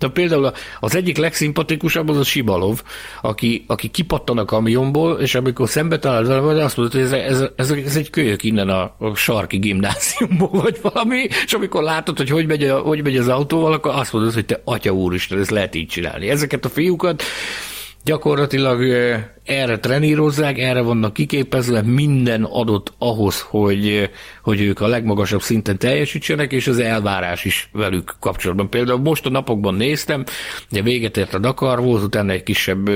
Tehát például az egyik legszimpatikusabb az a Sibalov, aki, aki kipattan a kamionból, és amikor szembe talál azt mondta, hogy ez, ez, ez, ez egy kölyök innen a, a sarki gimnáziumból, vagy valami, és amikor látod, hogy hogy megy, a, hogy megy az autóval, akkor azt mondod, hogy te atya úristen, ezt lehet így csinálni. Ezeket a fiúkat gyakorlatilag erre trenírozzák, erre vannak kiképezve, minden adott ahhoz, hogy, hogy ők a legmagasabb szinten teljesítsenek, és az elvárás is velük kapcsolatban. Például most a napokban néztem, ugye véget ért a Dakar, volt utána egy kisebb,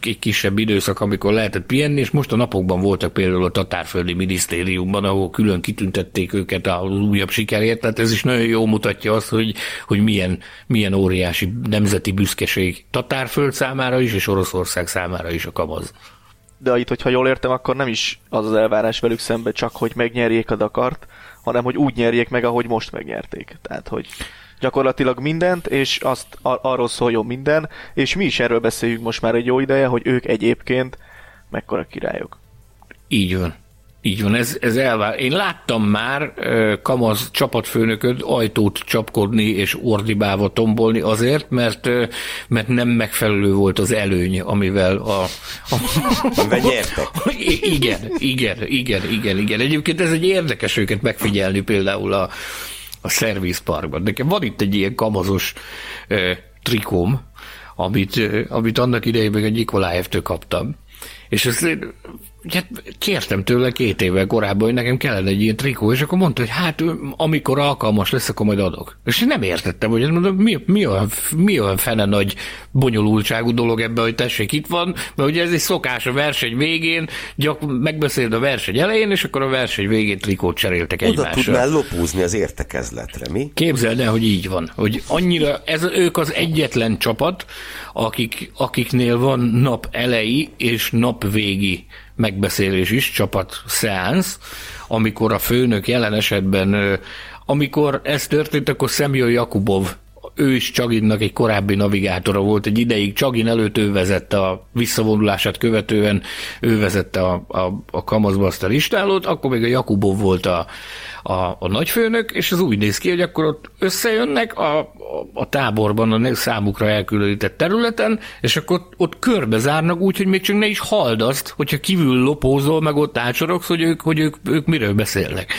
egy kisebb időszak, amikor lehetett pihenni, és most a napokban voltak például a Tatárföldi Minisztériumban, ahol külön kitüntették őket a újabb sikerért, tehát ez is nagyon jó mutatja azt, hogy, hogy milyen, milyen óriási nemzeti büszkeség Tatárföld számára is, és Oroszország számára is a kamaz. De itt, hogyha jól értem, akkor nem is az az elvárás velük szembe csak, hogy megnyerjék a Dakart, hanem hogy úgy nyerjék meg, ahogy most megnyerték. Tehát, hogy gyakorlatilag mindent, és azt ar- arról szóljon minden, és mi is erről beszéljünk most már egy jó ideje, hogy ők egyébként mekkora királyok. Így van. Így van, ez, ez elvár. Én láttam már Kamaz csapatfőnököt ajtót csapkodni és ordibálva tombolni azért, mert, mert nem megfelelő volt az előny, amivel a... a amivel nyertek. igen, igen, igen, igen, igen. Egyébként ez egy érdekes őket megfigyelni például a, a szervizparkban. Nekem van itt egy ilyen kamazos uh, trikom, amit, amit annak idején meg egy Nikolájevtől kaptam. És ezt hát kértem tőle két évvel korábban, hogy nekem kellene egy ilyen trikó, és akkor mondta, hogy hát amikor alkalmas lesz, akkor majd adok. És én nem értettem, hogy mondom, mi, mi, olyan, mi olyan fene nagy bonyolultságú dolog ebben, hogy tessék, itt van, mert ugye ez egy szokás a verseny végén, gyak, megbeszéled a verseny elején, és akkor a verseny végén trikót cseréltek Oda egymásra. tudnál lopúzni az értekezletre, mi? Képzeld el, hogy így van, hogy annyira, ez, ők az egyetlen csapat, akik, akiknél van nap elejé és nap végi megbeszélés is, csapat szeánsz, amikor a főnök jelen esetben, amikor ez történt, akkor Szemjön Jakubov ő is Csaginnak egy korábbi navigátora volt, egy ideig Csagin előtt ő vezette a visszavonulását követően, ő vezette a, a, a kamaszba azt listálót, akkor még a Jakubov volt a, a, a nagyfőnök, és az úgy néz ki, hogy akkor ott összejönnek a, a, a táborban a számukra elkülönített területen, és akkor ott körbezárnak úgy, hogy még csak ne is halld azt, hogyha kívül lopózol, meg ott ácsorogsz, hogy ők, hogy ők, ők miről beszélnek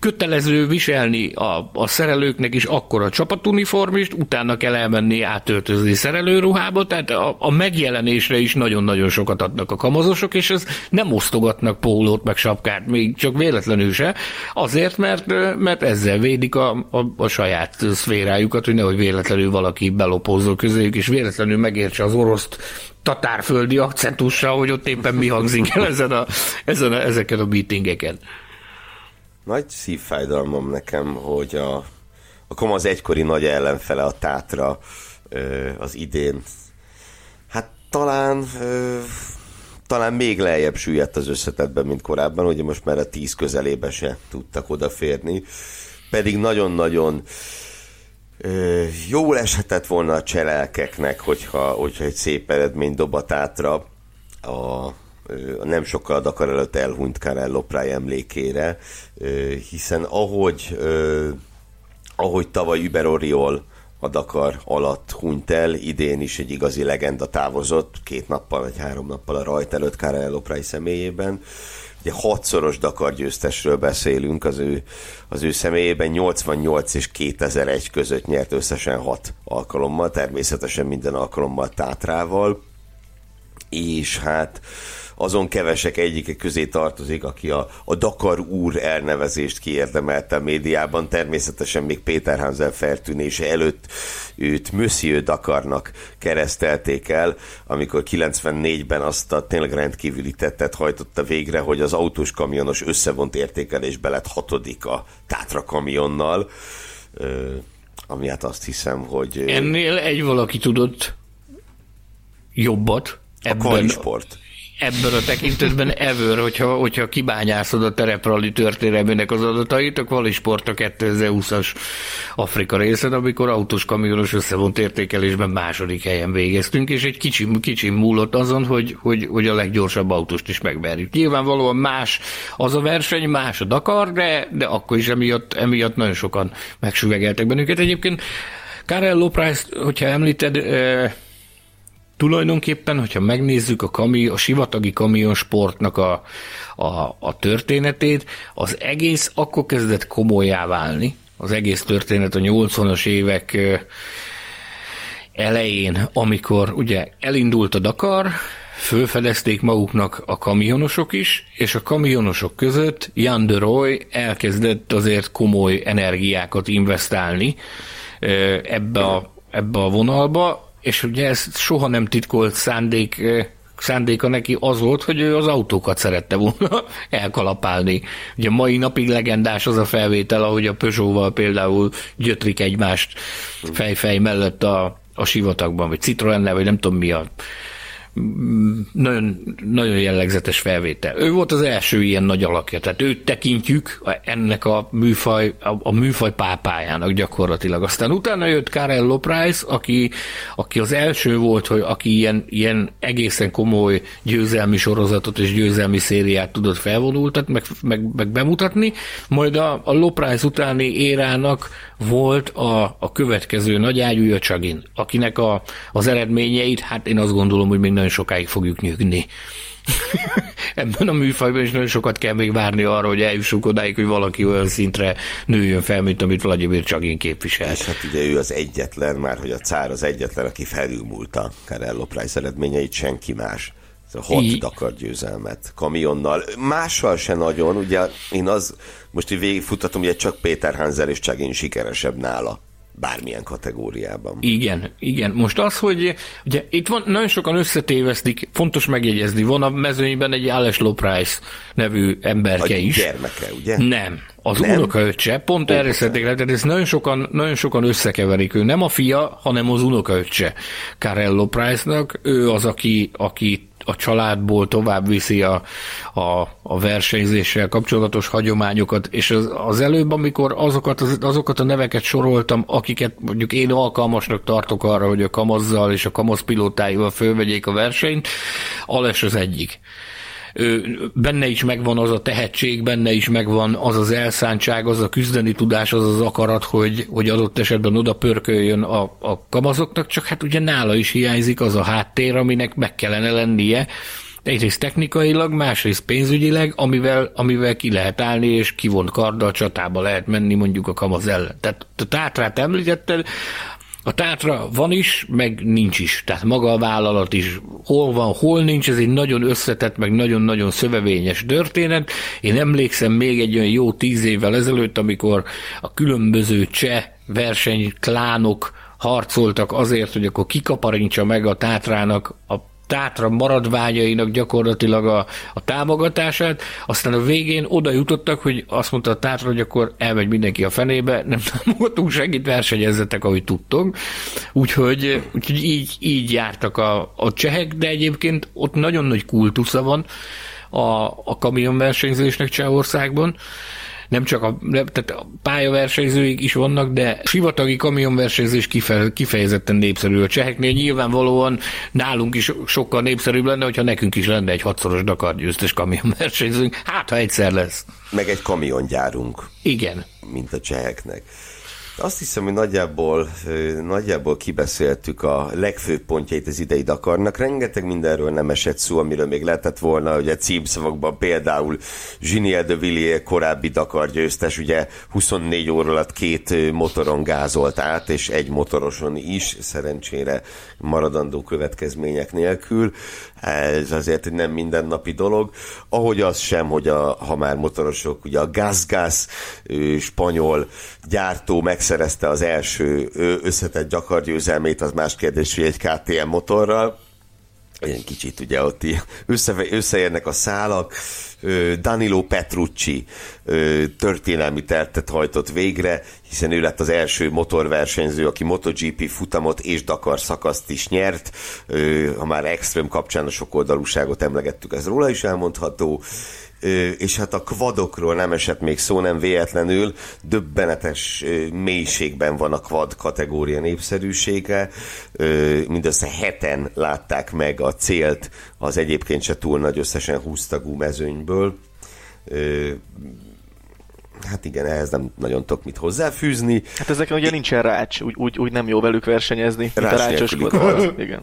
kötelező viselni a, a szerelőknek is akkor a csapatuniformist, utána kell elmenni átöltözni szerelőruhába, tehát a, a megjelenésre is nagyon-nagyon sokat adnak a kamazosok, és ez nem osztogatnak pólót meg sapkát, még csak véletlenül se, azért, mert, mert ezzel védik a, a, a saját szférájukat, hogy nehogy véletlenül valaki belopózzon közéjük, és véletlenül megértse az oroszt tatárföldi akcentussal, hogy ott éppen mi hangzik el ezen a, ezen a, ezeken a meetingeken nagy szívfájdalmam nekem, hogy a, a Kamaz egykori nagy ellenfele a Tátra az idén. Hát talán talán még lejjebb süllyedt az összetetben, mint korábban, ugye most már a tíz közelébe se tudtak odaférni. Pedig nagyon-nagyon jól eshetett volna a cselelkeknek, hogyha, hogyha egy szép eredmény dob a tátra a nem sokkal a Dakar előtt elhunyt Carello Prai emlékére, hiszen ahogy, ahogy tavaly Uber Oriol a Dakar alatt hunyt el, idén is egy igazi legenda távozott, két nappal vagy három nappal a rajt előtt Carello Prai személyében. Ugye hatszoros Dakar győztesről beszélünk az ő, az ő személyében, 88 és 2001 között nyert összesen hat alkalommal, természetesen minden alkalommal Tátrával, és hát azon kevesek egyike közé tartozik, aki a, a Dakar úr elnevezést kiérdemelte a médiában. Természetesen még Péter Hansel feltűnése előtt őt Monsieur Dakarnak keresztelték el, amikor 94-ben azt a tényleg rendkívüli tettet hajtotta végre, hogy az autós kamionos összevont értékelésbe lett hatodik a Tátra kamionnal, ami hát azt hiszem, hogy... Ennél egy valaki tudott jobbat. A ebben, sport ebben a tekintetben ever, hogyha, hogyha kibányászod a tereprali történelmének az adatait, a Kvalisport a 2020-as Afrika részen, amikor autós kamionos összevont értékelésben második helyen végeztünk, és egy kicsi, kicsi múlott azon, hogy, hogy, hogy a leggyorsabb autóst is megverjük. Nyilvánvalóan más az a verseny, más a Dakar, de, de akkor is emiatt, emiatt nagyon sokan megsüvegeltek bennünket. Egyébként Carello Price, hogyha említed, tulajdonképpen, hogyha megnézzük a, kami, a sivatagi kamionsportnak a, a, a történetét, az egész akkor kezdett komolyá válni, az egész történet a 80-as évek elején, amikor ugye elindult a Dakar, fölfedezték maguknak a kamionosok is, és a kamionosok között Jan de Roy elkezdett azért komoly energiákat investálni ebbe a, ebbe a vonalba, és ugye ez soha nem titkolt szándék, szándéka neki az volt, hogy ő az autókat szerette volna <laughs> elkalapálni. Ugye mai napig legendás az a felvétel, ahogy a Peugeot-val például gyötrik egymást fejfej mellett a, a sivatagban, vagy citroen vagy nem tudom mi a nagyon, nagyon jellegzetes felvétel. Ő volt az első ilyen nagy alakja, tehát őt tekintjük ennek a műfaj, a, a műfaj pápájának gyakorlatilag. Aztán utána jött Carello Price, aki, aki az első volt, hogy aki ilyen, ilyen egészen komoly győzelmi sorozatot és győzelmi szériát tudott felvonultat, meg, meg, meg bemutatni, majd a, a Loprice utáni érának volt a, a következő nagy ágyúja Csagin, akinek a, az eredményeit, hát én azt gondolom, hogy még nagyon sokáig fogjuk nyugni. Ebben a műfajban is nagyon sokat kell még várni arra, hogy eljussunk odáig, hogy valaki olyan szintre nőjön fel, mint amit Vladimir Csagin képvisel. És hát ugye ő az egyetlen, már hogy a cár az egyetlen, aki felülmúlta Carello Price eredményeit, senki más a hat I... Dakar győzelmet kamionnal. Mással se nagyon, ugye én az, most így végigfutatom, ugye csak Péter Hanzel és Csagin sikeresebb nála bármilyen kategóriában. Igen, igen. Most az, hogy ugye itt van, nagyon sokan összetévesztik, fontos megjegyezni, van a mezőnyben egy Alex Loprice nevű emberke a is. gyermeke, ugye? Nem, az nem? unokaöccse, pont erre szeretnék le, tehát ezt nagyon sokan, nagyon sokan összekeverik. Ő nem a fia, hanem az unokaöccse Carello Price-nak. Ő az, aki, aki a családból tovább viszi a, a, a versenyzéssel kapcsolatos hagyományokat, és az, az előbb, amikor azokat, az, azokat a neveket soroltam, akiket mondjuk én alkalmasnak tartok arra, hogy a kamazzal és a kamasz pilótáival fölvegyék a versenyt, Ales az egyik benne is megvan az a tehetség, benne is megvan az az elszántság, az a küzdeni tudás, az az akarat, hogy, hogy adott esetben oda pörköljön a, a kamazoknak, csak hát ugye nála is hiányzik az a háttér, aminek meg kellene lennie, egyrészt technikailag, másrészt pénzügyileg, amivel, amivel ki lehet állni, és kivont karddal csatába lehet menni mondjuk a kamaz ellen. Tehát a tátrát említetted, a tátra van is, meg nincs is. Tehát maga a vállalat is hol van, hol nincs, ez egy nagyon összetett, meg nagyon-nagyon szövevényes történet. Én emlékszem még egy olyan jó tíz évvel ezelőtt, amikor a különböző cseh versenyklánok harcoltak azért, hogy akkor kikaparintsa meg a Tátrának a Tátra maradványainak gyakorlatilag a, a támogatását, aztán a végén oda jutottak, hogy azt mondta a Tátra, hogy akkor elmegy mindenki a fenébe, nem támogatunk segít, versenyezzetek, ahogy tudtok. Úgyhogy, úgyhogy így, így jártak a, a csehek, de egyébként ott nagyon nagy kultusza van a, a kamionversenyzésnek Csehországban nem csak a, tehát a pályaversenyzőik is vannak, de sivatagi kamionversenyzés kife, kifejezetten népszerű a cseheknél. Nyilvánvalóan nálunk is sokkal népszerűbb lenne, hogyha nekünk is lenne egy hatszoros Dakar győztes kamionversenyzőnk. Hát, ha egyszer lesz. Meg egy kamiongyárunk. Igen. Mint a cseheknek. Azt hiszem, hogy nagyjából, nagyjából kibeszéltük a legfőbb pontjait az idei Dakarnak. Rengeteg mindenről nem esett szó, amiről még lehetett volna, ugye címszavakban például Giniel de Villiers korábbi Dakar győztes, ugye 24 óra alatt két motoron gázolt át, és egy motoroson is, szerencsére maradandó következmények nélkül. Ez azért egy nem mindennapi dolog. Ahogy az sem, hogy a, ha már motorosok, ugye a Gazgas spanyol gyártó megszerezte az első összetett gyakargyőzelmét, az más kérdés, hogy egy KTM motorral, ilyen kicsit ugye ott össze, összeérnek a szálak. Danilo Petrucci történelmi tertet hajtott végre, hiszen ő lett az első motorversenyző, aki MotoGP futamot és Dakar szakaszt is nyert. Ha már Extreme kapcsán a sokoldalúságot emlegettük, ez róla is elmondható és hát a kvadokról nem esett még szó nem véletlenül, döbbenetes mélységben van a kvad kategória népszerűsége, mindössze heten látták meg a célt az egyébként se túl nagy összesen 20 tagú mezőnyből. Hát igen, ehhez nem nagyon tudok mit hozzáfűzni. Hát ezeken ugye nincsen rács, úgy, úgy, úgy nem jó velük versenyezni, rács mint a rácsos Igen.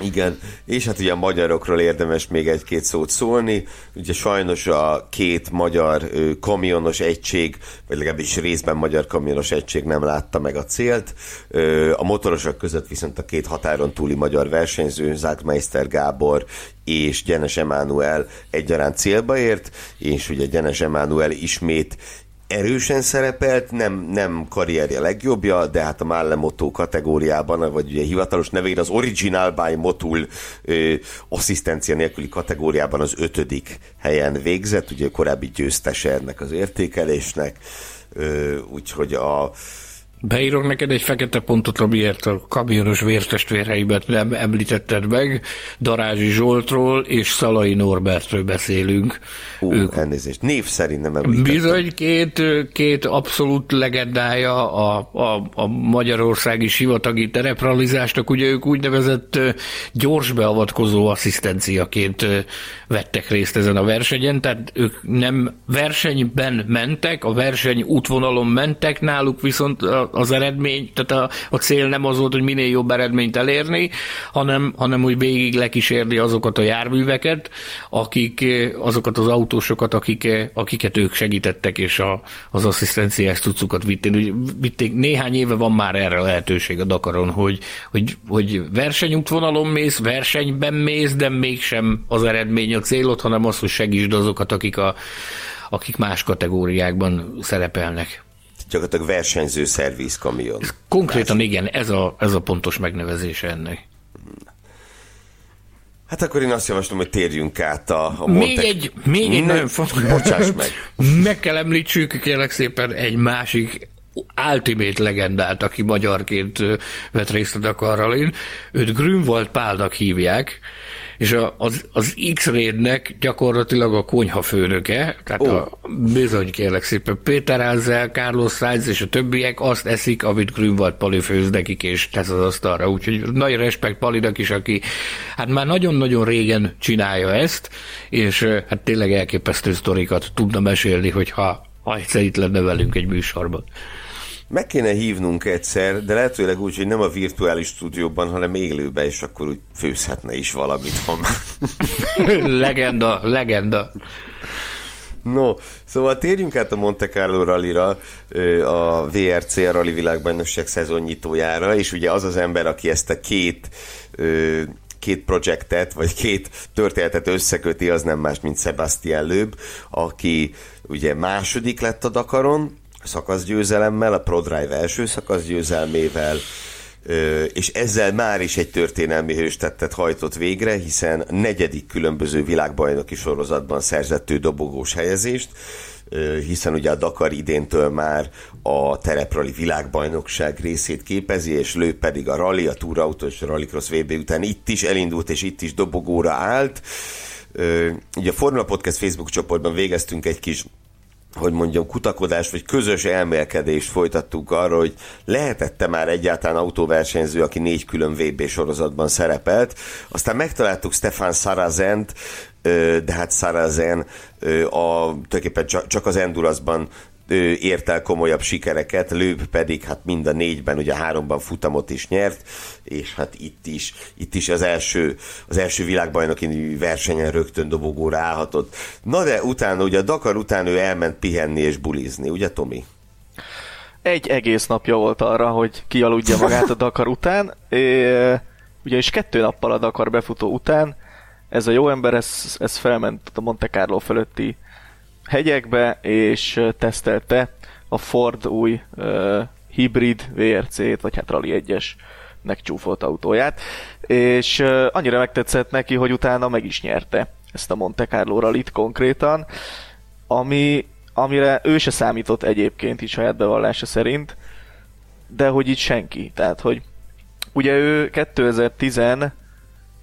Igen, és hát ugye a magyarokról érdemes még egy-két szót szólni. Ugye sajnos a két magyar kamionos egység, vagy legalábbis részben magyar kamionos egység nem látta meg a célt. A motorosok között viszont a két határon túli magyar versenyző, Zákmeister Gábor és Gyenes Emánuel egyaránt célba ért, és ugye Gyenes Emánuel ismét erősen szerepelt, nem, nem karrierje legjobbja, de hát a Malle Moto kategóriában, vagy ugye hivatalos nevén az Original by Motul ö, asszisztencia nélküli kategóriában az ötödik helyen végzett, ugye korábbi győztese ennek az értékelésnek, ö, úgyhogy a Beírok neked egy fekete pontot, amiért a kamionos vértestvérhelyben nem említetted meg. Darázsi Zsoltról és Szalai Norbertről beszélünk. Hú, ők... elnézést. Név szerint nem említettem. Bizony, két, két abszolút legendája a, a, a magyarországi sivatagi terepralizásnak. Ugye ők úgynevezett gyors beavatkozó asszisztenciaként vettek részt ezen a versenyen, tehát ők nem versenyben mentek, a verseny útvonalon mentek, náluk viszont az eredmény, tehát a, a cél nem az volt, hogy minél jobb eredményt elérni, hanem, hanem úgy végig lekísérni azokat a járműveket, akik, azokat az autósokat, akik, akiket ők segítettek, és a, az asszisztenciás cuccukat vitték. vitték. Néhány éve van már erre lehetőség a Dakaron, hogy, hogy, hogy versenyútvonalon mész, versenyben mész, de mégsem az eredmény a célod, hanem az, hogy segítsd azokat, akik, a, akik más kategóriákban szerepelnek gyakorlatilag versenyző szervizkamion. Konkrétan igen, ez a, ez a pontos megnevezése ennek. Hát akkor én azt javaslom, hogy térjünk át a, a Monte... Még egy, még egy nagyon fontos... Bocsáss meg. <laughs> meg kell említsük, kérlek szépen, egy másik ultimate legendát, aki magyarként vett részt a Dakarral. Őt Grünwald Pálnak hívják, és az, az X-Raidnek gyakorlatilag a konyha főnöke, tehát oh. a, bizony kérlek szépen, Péter Ázel, Carlos Sainz és a többiek azt eszik, amit Grünwald Pali főz nekik, és tesz az asztalra. Úgyhogy nagy respekt Palinak is, aki hát már nagyon-nagyon régen csinálja ezt, és hát tényleg elképesztő sztorikat tudna mesélni, hogyha ha egyszer itt lenne velünk egy műsorban. Meg kéne hívnunk egyszer, de lehetőleg úgy, hogy nem a virtuális stúdióban, hanem élőben, és akkor úgy főzhetne is valamit, ha <laughs> legenda, legenda. No, szóval térjünk át a Monte Carlo rallira, a VRC, a Rally Világbajnokság szezonnyitójára, és ugye az az ember, aki ezt a két két projektet, vagy két történetet összeköti, az nem más, mint Sebastian Löb, aki ugye második lett a Dakaron, szakaszgyőzelemmel, a ProDrive első szakaszgyőzelmével, és ezzel már is egy történelmi hőstettet hajtott végre, hiszen negyedik különböző világbajnoki sorozatban szerzett ő dobogós helyezést, hiszen ugye a Dakar idéntől már a tereprali világbajnokság részét képezi, és lő pedig a rally, a túrautó és a rallycross VB után itt is elindult, és itt is dobogóra állt. Ugye a Formula Podcast Facebook csoportban végeztünk egy kis hogy mondjam, kutakodást vagy közös elmélkedést folytattuk arra, hogy lehetette már egyáltalán autóversenyző, aki négy külön VB sorozatban szerepelt. Aztán megtaláltuk Stefan Sarazent, de hát Sarazen a, tulajdonképpen csak az Endurasban ért el komolyabb sikereket, Lőb pedig hát mind a négyben, ugye háromban futamot is nyert, és hát itt is, itt is az első, az első világbajnoki versenyen rögtön dobogóra állhatott. Na de utána, ugye a Dakar után ő elment pihenni és bulizni, ugye Tomi? Egy egész napja volt arra, hogy kialudja magát a Dakar után, <laughs> é, ugye és kettő nappal a Dakar befutó után ez a jó ember, ez, ez felment a Monte Carlo fölötti hegyekbe, és tesztelte a Ford új uh, hibrid VRC-t, vagy hát Rally 1-es megcsúfolt autóját, és uh, annyira megtetszett neki, hogy utána meg is nyerte ezt a Monte Carlo rallyt konkrétan, ami amire ő se számított egyébként így saját bevallása szerint, de hogy itt senki. Tehát, hogy ugye ő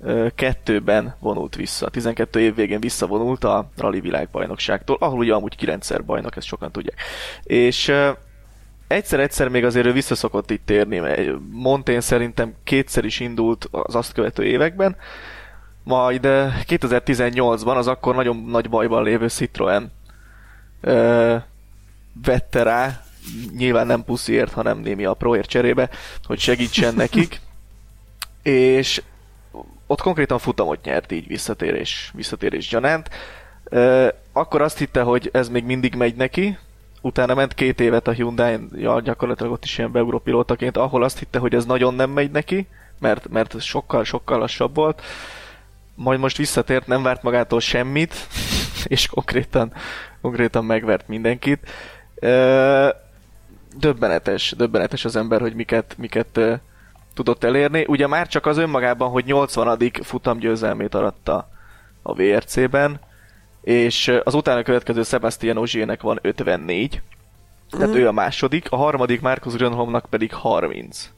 2012-ben vonult vissza, 12 év végén visszavonult a rally világbajnokságtól, ahol ugye amúgy 9 bajnok, ezt sokan tudják. És egyszer-egyszer még azért ő visszaszokott itt térni, Montén szerintem kétszer is indult az azt követő években, majd 2018-ban az akkor nagyon nagy bajban lévő Citroen ö, vette rá, nyilván nem pusziért, hanem némi apróért cserébe, hogy segítsen nekik, <laughs> és ott konkrétan futamot nyert így visszatérés, visszatérés gyanánt. Akkor azt hitte, hogy ez még mindig megy neki, utána ment két évet a hyundai ja, gyakorlatilag ott is ilyen beurópilótaként, ahol azt hitte, hogy ez nagyon nem megy neki, mert, mert sokkal-sokkal lassabb volt. Majd most visszatért, nem várt magától semmit, <laughs> és konkrétan, konkrétan megvert mindenkit. Döbbenetes, döbbenetes az ember, hogy miket, miket tudott elérni. Ugye már csak az önmagában, hogy 80. futamgyőzelmét aratta a VRC-ben, és az utána következő Sebastian Ogier-nek van 54, tehát mm. ő a második, a harmadik Marcus Grönholmnak pedig 30.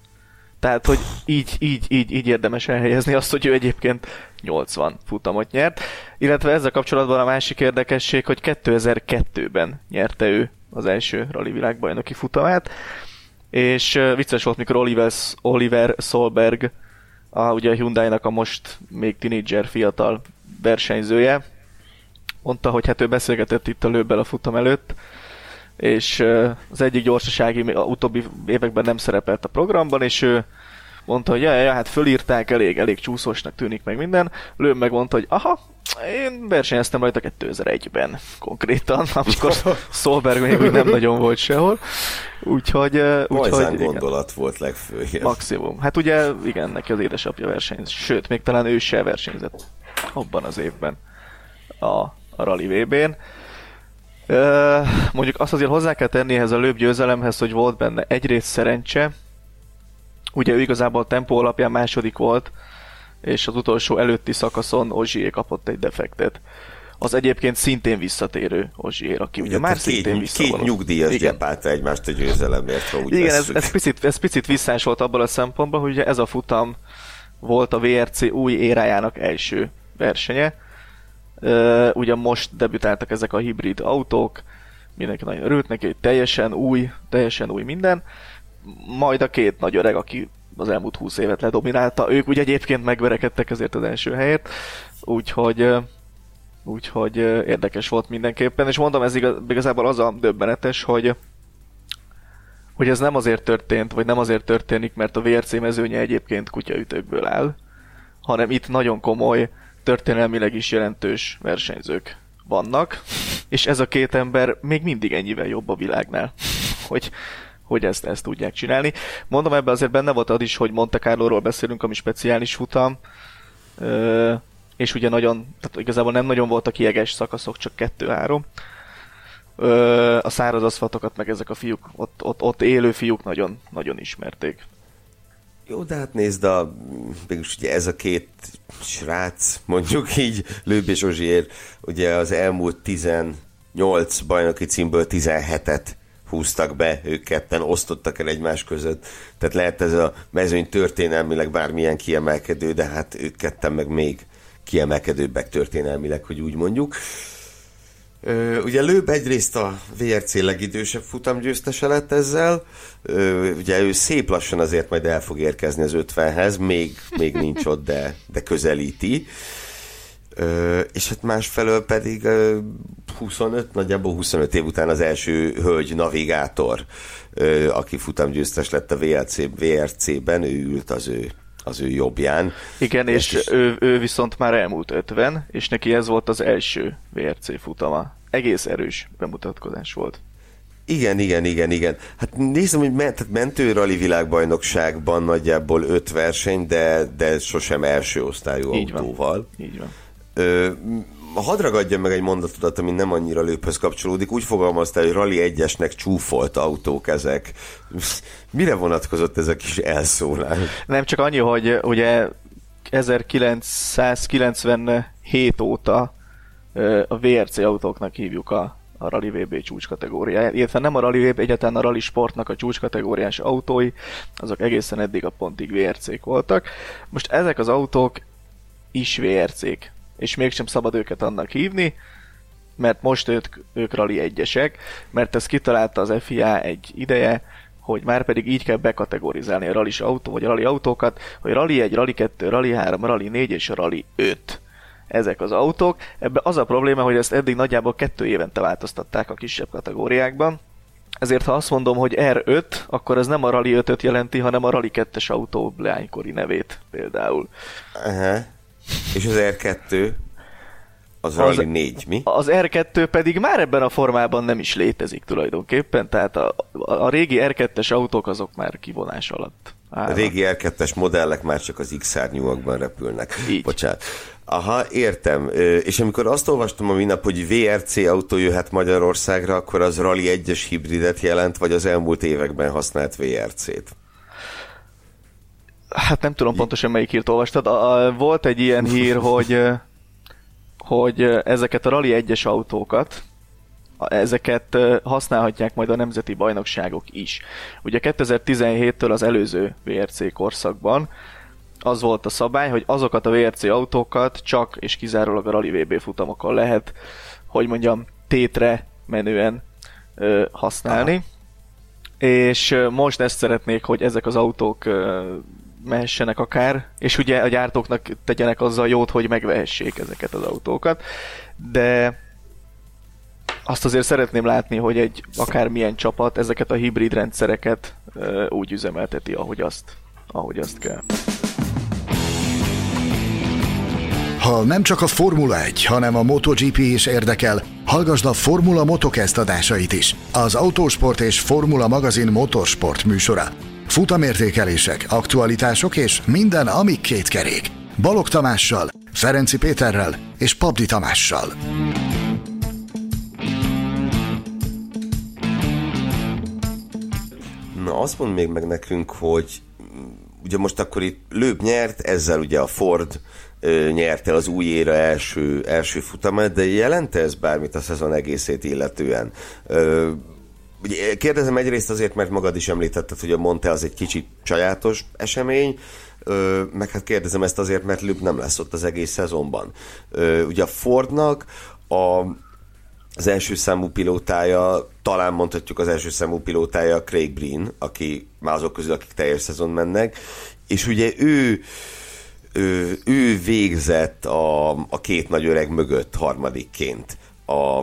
Tehát, hogy így, így, így, így érdemes elhelyezni azt, hogy ő egyébként 80 futamot nyert. Illetve ezzel kapcsolatban a másik érdekesség, hogy 2002-ben nyerte ő az első rally világbajnoki futamát, és vicces volt, mikor Oliver, Oliver Solberg, a, ugye a Hyundai-nak a most még tinédzser fiatal versenyzője, mondta, hogy hát ő beszélgetett itt a lőbbel a futam előtt, és az egyik gyorsasági a utóbbi években nem szerepelt a programban, és ő mondta, hogy ja, ja, hát fölírták, elég, elég csúszósnak tűnik meg minden. Lőm megmondta, hogy aha, én versenyeztem rajta 2001-ben konkrétan, <laughs> amikor Solberg még úgy nem nagyon volt sehol. Úgyhogy... úgyhogy gondolat igen, volt legfőjebb. Maximum. Hát ugye, igen, neki az édesapja versenyz, sőt, még talán ő se versenyzett abban az évben a, a Rally VB-n. mondjuk azt azért hozzá kell tenni ehhez a lőbb győzelemhez, hogy volt benne egyrészt szerencse, Ugye ő igazából a tempó alapján második volt, és az utolsó előtti szakaszon Ozsié kapott egy defektet. Az egyébként szintén visszatérő Ozsiér, aki ugye, már két, szintén visszavonult. Két nyugdíjas gyepálta egymást a győzelemért, ha úgy Igen, ez, ez, picit, ez picit visszás volt abban a szempontból, hogy ugye ez a futam volt a VRC új érájának első versenye. Ugye most debütáltak ezek a hibrid autók, mindenki nagyon örült neki, hogy teljesen új, teljesen új minden majd a két nagy öreg, aki az elmúlt 20 évet ledominálta, ők ugye egyébként megverekedtek ezért az első helyért, úgyhogy úgyhogy érdekes volt mindenképpen, és mondom, ez igaz, igazából az a döbbenetes, hogy hogy ez nem azért történt, vagy nem azért történik, mert a VRC mezőnye egyébként kutyaütőkből áll, hanem itt nagyon komoly, történelmileg is jelentős versenyzők vannak, és ez a két ember még mindig ennyivel jobb a világnál, hogy hogy ezt, ezt tudják csinálni. Mondom, ebben azért benne volt az is, hogy Monte Carlo-ról beszélünk, ami speciális futam, ö, és ugye nagyon, tehát igazából nem nagyon voltak jeges szakaszok, csak kettő-három. a száraz aszfaltokat, meg ezek a fiúk, ott, ott, ott élő fiúk nagyon, nagyon ismerték. Jó, de hát nézd, a, mégis ugye ez a két srác, mondjuk így, Lőb és Ozsiér, ugye az elmúlt 18 bajnoki címből 17-et húztak be, ők ketten osztottak el egymás között. Tehát lehet ez a mezőny történelmileg bármilyen kiemelkedő, de hát ők ketten meg még kiemelkedőbbek történelmileg, hogy úgy mondjuk. Ö, ugye Lőb egyrészt a VRC legidősebb futamgyőztese lett ezzel, ö, ugye ő szép lassan azért majd el fog érkezni az 50-hez, még, még nincs ott, de, de közelíti. Ö, és hát másfelől pedig ö, 25, nagyjából 25 év után az első hölgy navigátor, ö, aki futamgyőztes lett a VLC, VRC-ben, ő ült az ő az ő jobbján. Igen, és, és ő, ő viszont már elmúlt 50, és neki ez volt az első VRC futama. Egész erős bemutatkozás volt. Igen, igen, igen, igen. Hát nézem, hogy ment, tehát mentőrali világbajnokságban nagyjából öt verseny, de, de sosem első osztályú Így autóval. Van. Így van. Ö, hadd ragadjam meg egy mondatodat, ami nem annyira lőphöz kapcsolódik. Úgy fogalmaztál, hogy Rally 1-esnek csúfolt autók ezek. <laughs> Mire vonatkozott ez a kis elszólás? Nem csak annyi, hogy ugye 1997 óta a VRC autóknak hívjuk a, a Rally VB csúcs kategóriája, illetve nem a Rally VB, egyáltalán a Rally Sportnak a csúcs kategóriás autói, azok egészen eddig a pontig VRC-k voltak. Most ezek az autók is VRC-k, és mégsem szabad őket annak hívni, mert most ők, ők Rally egyesek, mert ezt kitalálta az FIA egy ideje, hogy már pedig így kell bekategorizálni a rally autó, vagy a rally autókat, hogy rally 1, rally 2, rally 3, rally 4 és a rally 5 ezek az autók. Ebben az a probléma, hogy ezt eddig nagyjából kettő évente változtatták a kisebb kategóriákban, ezért ha azt mondom, hogy R5, akkor ez nem a Rally 5-öt jelenti, hanem a Rally 2-es autó leánykori nevét például. Aha. És az R2? Az, az Rally 4, mi? Az R2 pedig már ebben a formában nem is létezik tulajdonképpen, tehát a, a régi R2-es autók azok már kivonás alatt. Állnak. A régi R2-es modellek már csak az X-szárnyúakban repülnek. Így. Bocsánat. Aha, értem. És amikor azt olvastam a minap, hogy VRC autó jöhet Magyarországra, akkor az Rally 1-es hibridet jelent, vagy az elmúlt években használt VRC-t? Hát nem tudom pontosan melyik hírt olvastad. Volt egy ilyen hír, <laughs> hogy hogy ezeket a Rally 1-es autókat, ezeket használhatják majd a nemzeti bajnokságok is. Ugye 2017-től az előző VRC korszakban az volt a szabály, hogy azokat a VRC autókat csak és kizárólag a Rally VB futamokon lehet, hogy mondjam, tétre menően ö, használni. Aha. És most ezt szeretnék, hogy ezek az autók ö, mehessenek akár, és ugye a gyártóknak tegyenek azzal jót, hogy megvehessék ezeket az autókat, de azt azért szeretném látni, hogy egy akármilyen csapat ezeket a hibrid rendszereket ö, úgy üzemelteti, ahogy azt, ahogy azt kell. Ha nem csak a Formula 1, hanem a MotoGP is érdekel, hallgasd a Formula Motocast adásait is. Az Autósport és Formula magazin motorsport műsora. Futamértékelések, aktualitások és minden, ami két kerék. Balog Tamással, Ferenci Péterrel és Pabdi Tamással. Na, azt mond még meg nekünk, hogy ugye most akkor itt Lőb nyert, ezzel ugye a Ford ö, nyerte az új éra első, első futamát, de jelente ez bármit a szezon egészét illetően? Ö, kérdezem egyrészt azért, mert magad is említetted, hogy a Monte az egy kicsit sajátos esemény, ö, meg hát kérdezem ezt azért, mert Lőb nem lesz ott az egész szezonban. Ö, ugye a Fordnak a az első számú pilótája, talán mondhatjuk az első számú pilótája Craig Breen, aki már azok közül, akik teljes szezon mennek, és ugye ő ő, ő végzett a, a két nagy öreg mögött harmadikként a,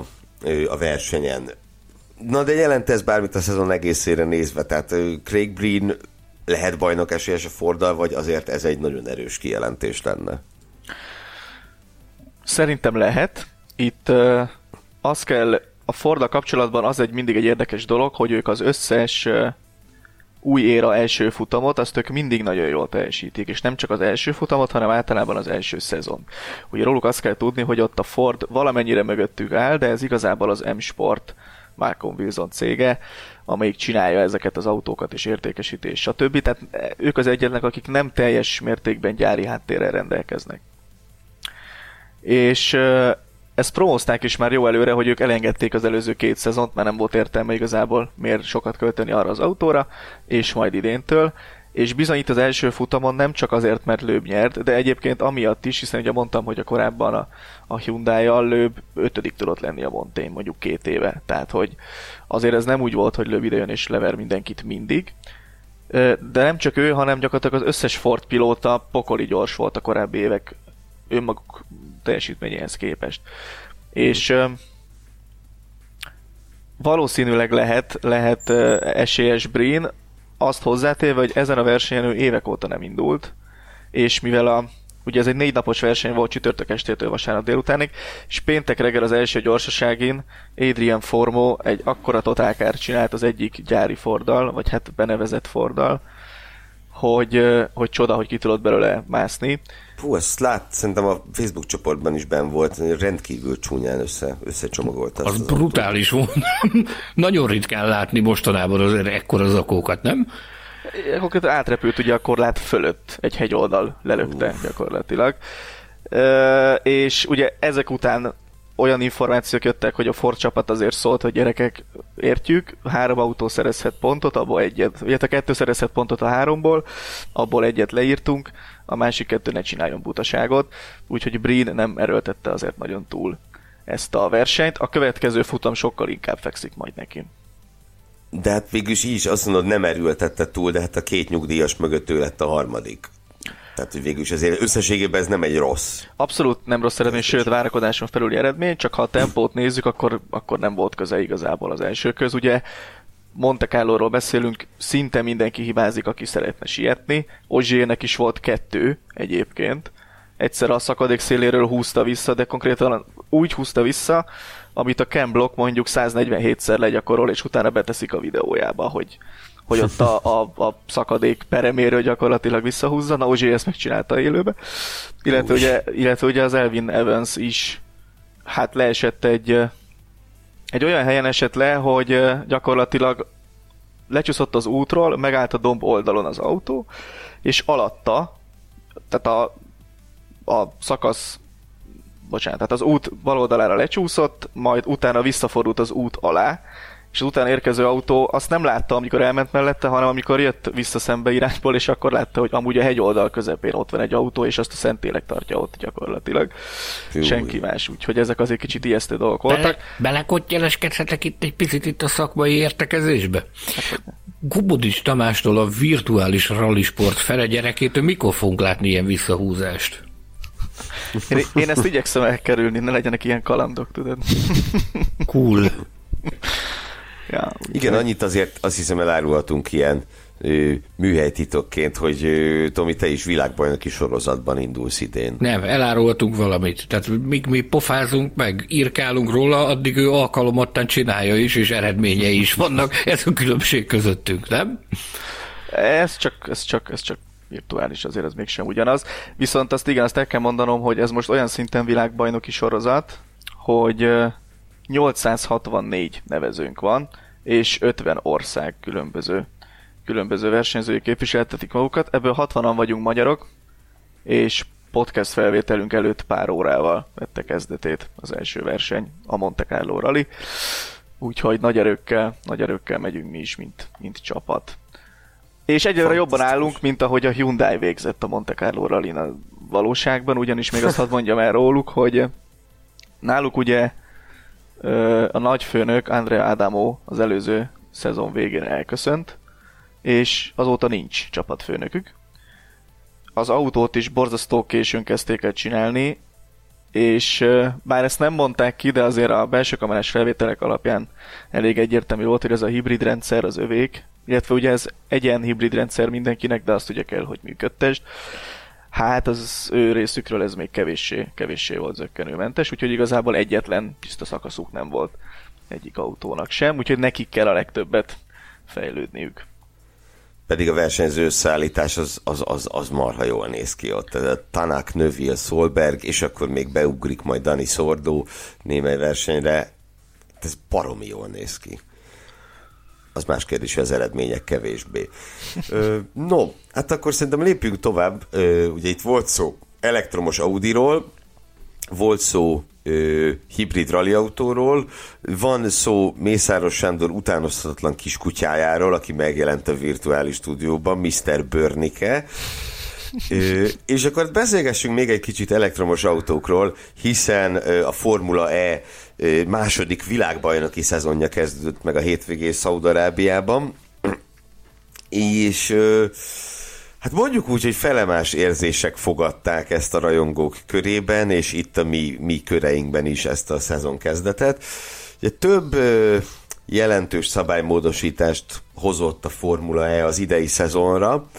a versenyen. Na de jelent ez bármit a szezon egészére nézve, tehát Craig Breen lehet bajnok esélyes a Forddal, vagy azért ez egy nagyon erős kijelentés lenne? Szerintem lehet. Itt uh, az kell, a Forda kapcsolatban az egy mindig egy érdekes dolog, hogy ők az összes uh, új éra első futamot, azt ők mindig nagyon jól teljesítik, és nem csak az első futamot, hanem általában az első szezon. Ugye róluk azt kell tudni, hogy ott a Ford valamennyire mögöttük áll, de ez igazából az M-Sport Malcolm Wilson cége, amelyik csinálja ezeket az autókat és értékesítés, stb. Tehát ők az egyetlenek, akik nem teljes mértékben gyári háttérrel rendelkeznek. És ezt promózták is már jó előre, hogy ők elengedték az előző két szezont, mert nem volt értelme igazából miért sokat költeni arra az autóra, és majd idéntől. És bizony itt az első futamon nem csak azért, mert Lőb nyert, de egyébként amiatt is, hiszen ugye mondtam, hogy a korábban a, a Hyundai-jal Lőb ötödik tudott lenni a Montén mondjuk két éve. Tehát, hogy azért ez nem úgy volt, hogy Lőb idejön és lever mindenkit mindig. De nem csak ő, hanem gyakorlatilag az összes Ford pilóta pokoli gyors volt a korábbi évek önmaguk teljesítményéhez képest. És valószínűleg lehet, lehet esélyes Breen, azt hozzátéve, hogy ezen a versenyen ő évek óta nem indult, és mivel a ugye ez egy négy napos verseny volt csütörtök estétől vasárnap délutánig, és péntek reggel az első gyorsaságin Adrian Formo egy akkora totálkár csinált az egyik gyári Forddal, vagy hát benevezett Forddal, hogy, hogy csoda, hogy ki tudott belőle mászni. Fú, ezt lát, szerintem a Facebook csoportban is ben volt, rendkívül csúnyán össze, összecsomagolt. Az, az brutális volt. <laughs> Nagyon ritkán látni mostanában azért ekkora zakókat, nem? Akkor átrepült ugye a korlát fölött, egy hegyoldal lelökte Uf. gyakorlatilag. E, és ugye ezek után olyan információk jöttek, hogy a Ford csapat azért szólt, hogy gyerekek, értjük, három autó szerezhet pontot, abból egyet, a kettő szerezhet pontot a háromból, abból egyet leírtunk, a másik kettő ne csináljon butaságot, úgyhogy Breen nem erőltette azért nagyon túl ezt a versenyt. A következő futam sokkal inkább fekszik majd neki. De hát végül is így is azt mondod, nem erőltette túl, de hát a két nyugdíjas mögött ő lett a harmadik. Tehát, hogy végül is azért összességében ez nem egy rossz. Abszolút nem rossz eredmény, sőt várakozáson felüli eredmény, csak ha a tempót nézzük, akkor, akkor nem volt köze igazából az első köz. Ugye Monte Carlo-ról beszélünk, szinte mindenki hibázik, aki szeretne sietni. Ozsérnek is volt kettő egyébként. Egyszer a szakadék széléről húzta vissza, de konkrétan úgy húzta vissza, amit a Ken Block mondjuk 147-szer legyakorol, és utána beteszik a videójába, hogy, hogy ott a, a, a szakadék pereméről gyakorlatilag visszahúzza. Na, Ozsi ezt megcsinálta élőbe. Illetve ugye, illetve ugye az Elvin Evans is hát leesett egy, egy olyan helyen esett le, hogy gyakorlatilag lecsúszott az útról, megállt a domb oldalon az autó, és alatta, tehát a, a szakasz bocsánat, tehát az út bal oldalára lecsúszott, majd utána visszafordult az út alá, és az utána érkező autó azt nem látta, amikor elment mellette, hanem amikor jött vissza szembe irányból, és akkor látta, hogy amúgy a hegyoldal közepén ott van egy autó, és azt a Szentélek tartja ott gyakorlatilag. Fű. Senki más, úgyhogy ezek azért kicsit ijesztő dolgok voltak. Bele, belekottyeleskedhetek itt egy picit itt a szakmai értekezésbe? Hát, Gubodis Tamástól a virtuális rallisport fele gyerekétől mikor fogunk látni ilyen visszahúzást? Én, én ezt igyekszem elkerülni, ne legyenek ilyen kalandok, tudod. Cool. Ja, Igen, annyit azért azt hiszem elárulhatunk ilyen műhelytitokként, hogy Tomi, te is világbajnoki sorozatban indulsz idén. Nem, elárulhatunk valamit. Tehát míg mi pofázunk meg, írkálunk róla, addig ő alkalomattán csinálja is, és eredményei is vannak. Ez a különbség közöttünk, nem? Ez csak, ez csak, ez csak virtuális, azért ez mégsem ugyanaz. Viszont azt igen, azt el kell mondanom, hogy ez most olyan szinten világbajnoki sorozat, hogy 864 nevezőnk van, és 50 ország különböző, különböző versenyzői képviseltetik magukat. Ebből 60-an vagyunk magyarok, és podcast felvételünk előtt pár órával vette kezdetét az első verseny, a Monte Carlo Rally. Úgyhogy nagy erőkkel, nagy erőkkel megyünk mi is, mint, mint csapat. És egyre jobban állunk, mint ahogy a Hyundai végzett a Monte Carlo rally valóságban, ugyanis még azt hadd mondjam el róluk, hogy náluk ugye a nagyfőnök Andrea Adamo az előző szezon végén elköszönt, és azóta nincs csapatfőnökük. Az autót is borzasztó későn kezdték el csinálni, és bár ezt nem mondták ki, de azért a belső kamerás felvételek alapján elég egyértelmű volt, hogy ez a hibrid rendszer az övék, illetve ugye ez egyen hibrid rendszer mindenkinek, de azt ugye kell, hogy működtest. Hát az ő részükről ez még kevéssé, kevéssé volt zöggenőmentes, úgyhogy igazából egyetlen tiszta szakaszuk nem volt egyik autónak sem, úgyhogy nekik kell a legtöbbet fejlődniük. Pedig a versenyző összeállítás az, az, az, az marha jól néz ki ott. Tanak, Növil, Solberg, és akkor még beugrik majd Dani Szordó némely versenyre. Ez baromi jól néz ki az más kérdés, hogy az eredmények kevésbé. No, hát akkor szerintem lépjünk tovább. Ugye itt volt szó elektromos Audiról, volt szó hibrid rallyautóról, van szó Mészáros Sándor utánozhatatlan kiskutyájáról, aki megjelent a virtuális stúdióban, Mr. Börnike, Ö, és akkor beszélgessünk még egy kicsit elektromos autókról, hiszen a Formula E második világbajnoki szezonja kezdődött meg a hétvégén Szaudarábiában, és hát mondjuk úgy, hogy felemás érzések fogadták ezt a rajongók körében, és itt a mi, mi köreinkben is ezt a szezon kezdetet. Ugye több jelentős szabálymódosítást hozott a Formula E az idei szezonra,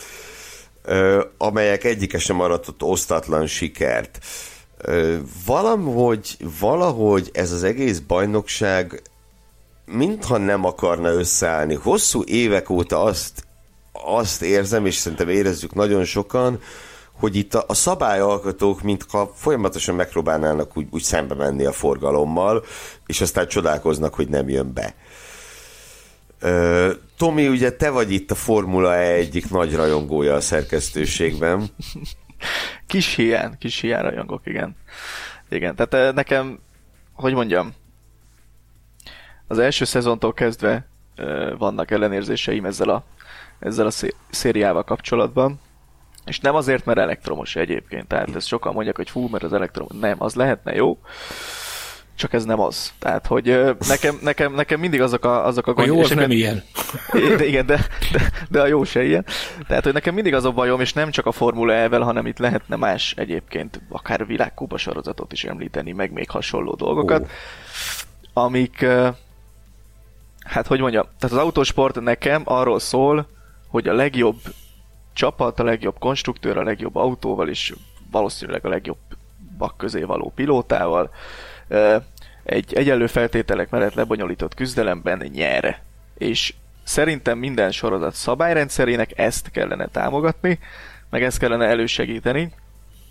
amelyek egyike sem aratott osztatlan sikert valahogy, valahogy ez az egész bajnokság mintha nem akarna összeállni. Hosszú évek óta azt, azt érzem, és szerintem érezzük nagyon sokan, hogy itt a, a szabályalkotók, mintha folyamatosan megpróbálnának úgy, úgy szembe menni a forgalommal, és aztán csodálkoznak, hogy nem jön be. Tomi, ugye te vagy itt a Formula E egyik nagy rajongója a szerkesztőségben. Kis hiány, kis hiány rajongok, igen. Igen, tehát nekem hogy mondjam, az első szezontól kezdve ö, vannak ellenérzéseim ezzel a, ezzel a szériával kapcsolatban, és nem azért, mert elektromos egyébként, tehát ezt sokan mondják, hogy fú, mert az elektromos, nem, az lehetne jó, csak ez nem az. Tehát, hogy nekem, nekem, nekem mindig azok a, azok a. A jó az nem ilyen. De, igen, de, de, de, a jó se ilyen. Tehát, hogy nekem mindig az a bajom, és nem csak a Formula e hanem itt lehetne más egyébként, akár világkupa sorozatot is említeni, meg még hasonló dolgokat, oh. amik, hát hogy mondjam, tehát az autósport nekem arról szól, hogy a legjobb csapat, a legjobb konstruktőr, a legjobb autóval, és valószínűleg a legjobb bak közé való pilótával egy egyenlő feltételek mellett lebonyolított küzdelemben nyer. És szerintem minden sorozat szabályrendszerének ezt kellene támogatni, meg ezt kellene elősegíteni,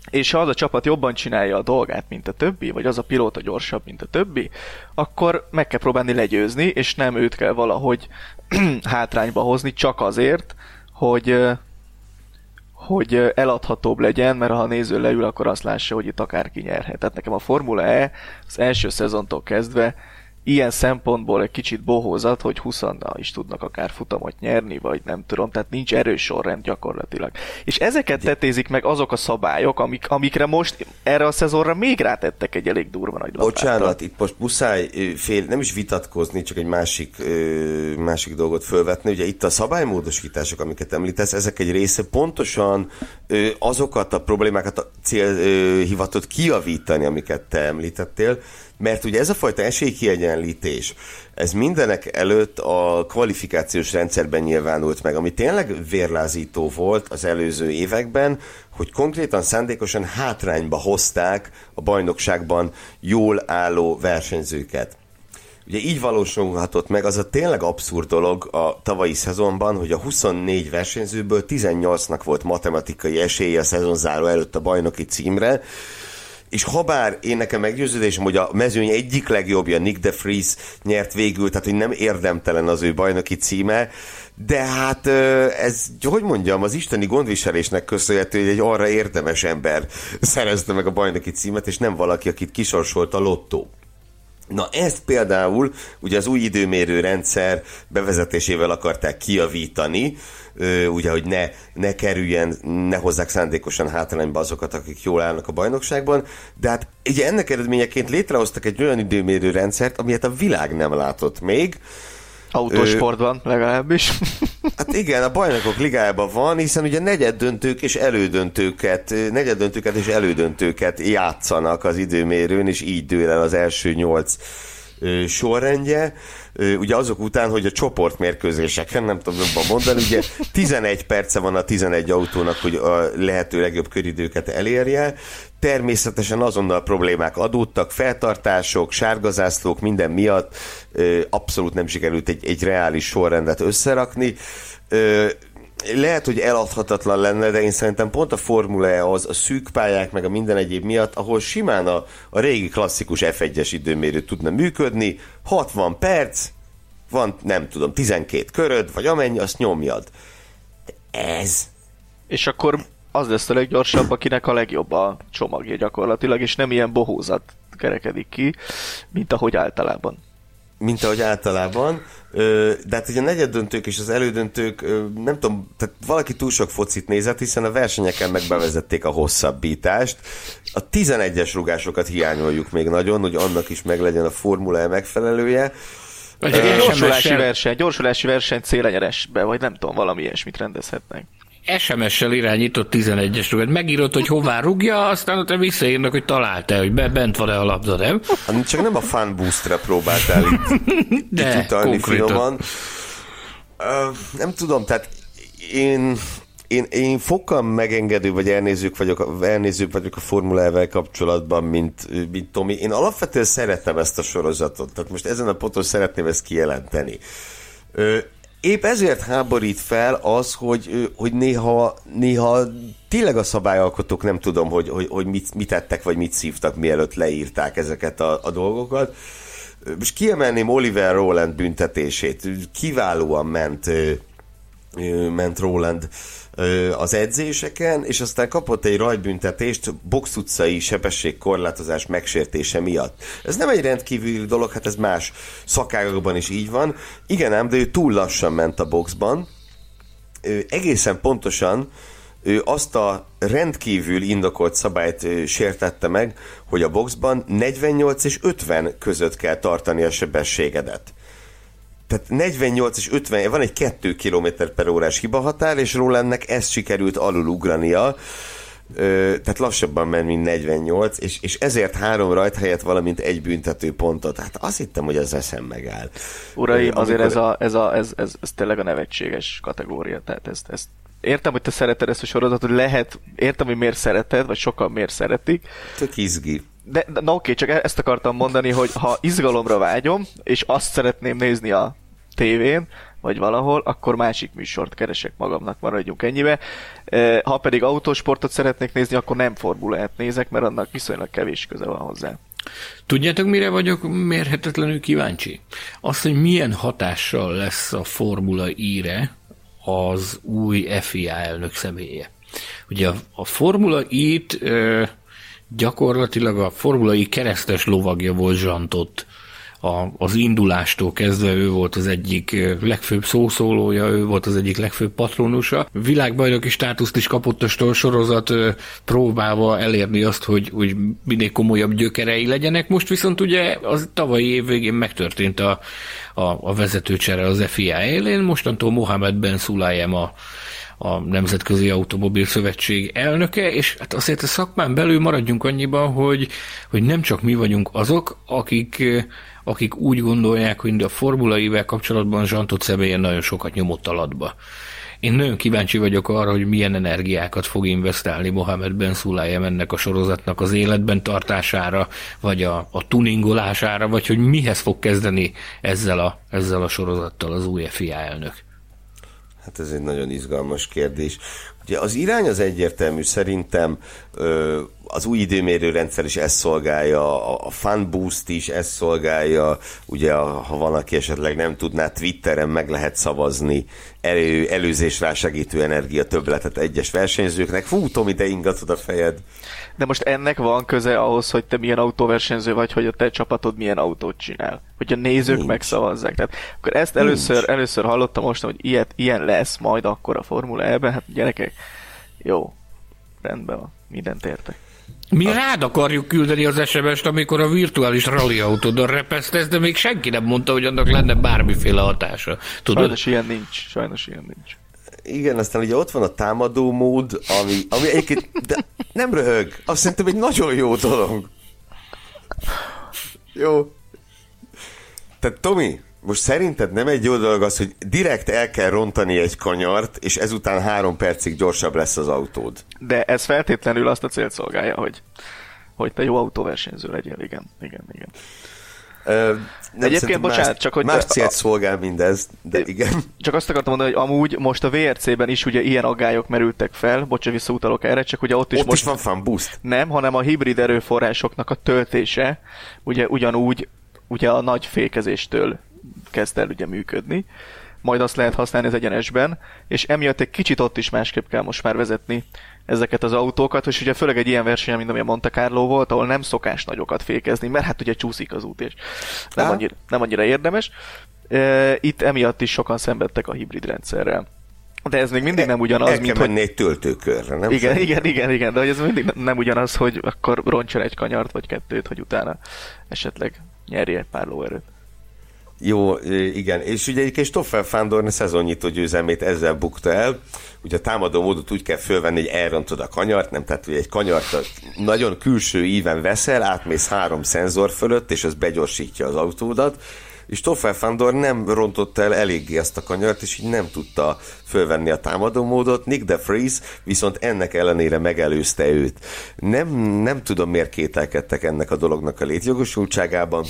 és ha az a csapat jobban csinálja a dolgát, mint a többi, vagy az a pilóta gyorsabb, mint a többi, akkor meg kell próbálni legyőzni, és nem őt kell valahogy <clears throat> hátrányba hozni csak azért, hogy hogy eladhatóbb legyen, mert ha a néző leül, akkor azt lássa, hogy itt akárki nyerhet. Tehát nekem a Formula E az első szezontól kezdve ilyen szempontból egy kicsit bohózat, hogy 20 is tudnak akár futamot nyerni, vagy nem tudom, tehát nincs erős sorrend gyakorlatilag. És ezeket tetézik meg azok a szabályok, amik, amikre most erre a szezonra még rátettek egy elég durva nagy lapáttal. Bocsánat, itt most muszáj fél, nem is vitatkozni, csak egy másik, másik dolgot fölvetni. Ugye itt a szabálymódosítások, amiket említesz, ezek egy része pontosan azokat a problémákat cél hivatott kiavítani, amiket te említettél, mert ugye ez a fajta esélykiegyenlítés, ez mindenek előtt a kvalifikációs rendszerben nyilvánult meg, ami tényleg vérlázító volt az előző években, hogy konkrétan szándékosan hátrányba hozták a bajnokságban jól álló versenyzőket. Ugye így valósulhatott meg az a tényleg abszurd dolog a tavalyi szezonban, hogy a 24 versenyzőből 18-nak volt matematikai esélye a szezonzáró előtt a bajnoki címre, és habár én nekem meggyőződésem, hogy a mezőny egyik legjobbja Nick de Vries nyert végül, tehát hogy nem érdemtelen az ő bajnoki címe, de hát ez, hogy mondjam, az isteni gondviselésnek köszönhető, hogy egy arra érdemes ember szerezte meg a bajnoki címet, és nem valaki, akit kisorsolt a lottó. Na ezt például ugye az új időmérő rendszer bevezetésével akarták kiavítani, ugye, hogy ne, ne kerüljen, ne hozzák szándékosan hátrányba azokat, akik jól állnak a bajnokságban, de hát ugye ennek eredményeként létrehoztak egy olyan időmérő rendszert, amilyet a világ nem látott még, Autósportban legalábbis. <laughs> Hát igen, a bajnokok ligájában van, hiszen ugye negyed döntők és elődöntőket, negyed döntőket és elődöntőket játszanak az időmérőn, és így dől el az első nyolc sorrendje, ugye azok után, hogy a csoportmérkőzéseken, nem tudom jobban mondani, ugye 11 perce van a 11 autónak, hogy a lehető legjobb köridőket elérje, természetesen azonnal problémák adódtak, feltartások, sárgazászlók, minden miatt abszolút nem sikerült egy, egy reális sorrendet összerakni lehet, hogy eladhatatlan lenne, de én szerintem pont a Formula az a szűk pályák, meg a minden egyéb miatt, ahol simán a, a régi klasszikus F1-es időmérő tudna működni, 60 perc, van, nem tudom, 12 köröd, vagy amennyi, azt nyomjad. De ez... És akkor az lesz a leggyorsabb, akinek a legjobb a csomagja gyakorlatilag, és nem ilyen bohózat kerekedik ki, mint ahogy általában mint ahogy általában. De hát ugye a negyeddöntők és az elődöntők, nem tudom, tehát valaki túl sok focit nézett, hiszen a versenyeken meg bevezették a hosszabbítást. A 11-es rugásokat hiányoljuk még nagyon, hogy annak is meg legyen a Formula megfelelője. Egy gyorsulási verseny, gyorsulási verseny célenyeresbe, vagy nem tudom, valami ilyesmit rendezhetnek. SMS-sel irányított 11-es rugát. Megírott, hogy hová rúgja, aztán ott visszaírnak, hogy találta hogy be, bent van-e a labda, nem? Hát csak nem a fan boostra próbáltál itt, <laughs> De, itt utalni finoman. Uh, nem tudom, tehát én, én, én fokkal megengedő vagy elnézők vagyok, elnézők vagyok a Formula kapcsolatban, mint, mint Tomi. Én alapvetően szeretem ezt a sorozatot, tehát most ezen a ponton szeretném ezt kijelenteni. Épp ezért háborít fel az, hogy, hogy néha, néha tényleg a szabályalkotók nem tudom, hogy, hogy, hogy mit, mit tettek, vagy mit szívtak, mielőtt leírták ezeket a, a dolgokat. Most kiemelném Oliver Roland büntetését. Kiválóan ment, ment Roland az edzéseken, és aztán kapott egy rajtbüntetést box utcai sebességkorlátozás megsértése miatt. Ez nem egy rendkívüli dolog, hát ez más szakágakban is így van. Igen ám, de ő túl lassan ment a boxban, ő egészen pontosan ő azt a rendkívül indokolt szabályt sértette meg, hogy a boxban 48 és 50 között kell tartani a sebességedet. Tehát 48 és 50, van egy 2 km per órás hibahatár, és Rolandnek ezt sikerült alulugrania, Ö, tehát lassabban ment, mint 48, és, és ezért három rajt helyett valamint egy büntető pontot. Hát azt hittem, hogy az eszem megáll. Uraim, Ö, azért ez, a, ez, a, ez, ez, ez tényleg a nevetséges kategória, tehát ezt, ezt értem, hogy te szereted ezt a sorozatot, hogy lehet, értem, hogy miért szereted, vagy sokan miért szeretik. Tök izgi. De, de na oké, csak e- ezt akartam mondani, hogy ha izgalomra vágyom, és azt szeretném nézni a tévén, vagy valahol, akkor másik műsort keresek magamnak, maradjunk ennyibe. Ha pedig autósportot szeretnék nézni, akkor nem formulát nézek, mert annak viszonylag kevés köze van hozzá. Tudjátok, mire vagyok mérhetetlenül kíváncsi? Azt, hogy milyen hatással lesz a Formula íre az új FIA elnök személye. Ugye a, a Formula I-t gyakorlatilag a Formula I keresztes lovagja volt Zsantott a, az indulástól kezdve ő volt az egyik legfőbb szószólója, ő volt az egyik legfőbb patronusa. Világbajnoki státuszt is kapott a sorozat próbálva elérni azt, hogy, hogy minél komolyabb gyökerei legyenek. Most viszont ugye az tavalyi év végén megtörtént a, a, a vezetőcsere az FIA élén, mostantól Mohamed Ben Sulayem a, a Nemzetközi Automobil Szövetség elnöke, és hát azért a szakmán belül maradjunk annyiban, hogy, hogy nem csak mi vagyunk azok, akik akik úgy gondolják, hogy a formulaivel kapcsolatban Zsantot személyen nagyon sokat nyomott alatba. Én nagyon kíváncsi vagyok arra, hogy milyen energiákat fog investálni Mohamed Ben Sulayem ennek a sorozatnak az életben tartására, vagy a, a tuningolására, vagy hogy mihez fog kezdeni ezzel a, ezzel a sorozattal az új FIA elnök. Hát ez egy nagyon izgalmas kérdés. Ugye az irány az egyértelmű, szerintem az új időmérőrendszer is ezt szolgálja, a fan boost is ezt szolgálja, ugye ha van, aki esetleg nem tudná, Twitteren meg lehet szavazni elő, előzés segítő energia többletet egyes versenyzőknek. Fú, Tomi, te ingatod a fejed. De most ennek van köze ahhoz, hogy te milyen autóversenyző vagy, hogy a te csapatod milyen autót csinál. Hogy a nézők Nincs. megszavazzák. Tehát akkor ezt először, Nincs. először hallottam most, hogy ilyet, ilyen lesz majd akkor a Formula E-ben. Hát gyerekek, jó, rendben van, mindent értek. Mi a... rád akarjuk küldeni az SMS-t, amikor a virtuális rally autódon repesztesz, de még senki nem mondta, hogy annak lenne bármiféle hatása. Tudod? Sajnos ilyen nincs. Sajnos ilyen nincs. Igen, aztán ugye ott van a támadó mód, ami, ami egyébként de nem röhög. Azt szerintem egy nagyon jó dolog. Jó. Tehát Tomi, most szerinted nem egy jó dolog az, hogy direkt el kell rontani egy kanyart, és ezután három percig gyorsabb lesz az autód? De ez feltétlenül azt a célt szolgálja, hogy, hogy te jó autóversenyző legyél, igen, igen, igen. Nem Egyébként, bocsánat, más, csak hogy... Más célt szolgál mindez, de igen. Csak azt akartam mondani, hogy amúgy most a VRC-ben is ugye ilyen aggályok merültek fel, bocsánat, visszautalok erre, csak ugye ott is ott most... is van fan boost. Nem, hanem a hibrid erőforrásoknak a töltése, ugye ugyanúgy ugye a nagy fékezéstől kezd el ugye működni, majd azt lehet használni az egyenesben, és emiatt egy kicsit ott is másképp kell most már vezetni ezeket az autókat, és ugye főleg egy ilyen verseny, mint ami a Monte Carlo volt, ahol nem szokás nagyokat fékezni, mert hát ugye csúszik az út, és nem annyira, nem annyira érdemes. Itt emiatt is sokan szenvedtek a hibrid rendszerrel. De ez még mindig nem ugyanaz, El mint hogy... egy töltőkörre, nem? Igen, igen, igen, igen, de hogy ez mindig nem ugyanaz, hogy akkor roncson egy kanyart vagy kettőt, hogy utána esetleg nyerje egy pár lóerőt. Jó, igen, és ugye egyébként Stoffel Fándor szezonnyitó győzelmét ezzel bukta el. Ugye a támadó módot úgy kell fölvenni, hogy elrontod a kanyart, nem, tehát hogy egy kanyart nagyon külső íven veszel, átmész három szenzor fölött, és az begyorsítja az autódat, és Stoffel Fandor nem rontotta el eléggé ezt a kanyart, és így nem tudta fölvenni a támadó módot. Nick de Vries viszont ennek ellenére megelőzte őt. Nem, nem tudom, miért kételkedtek ennek a dolognak a létjogosultságában.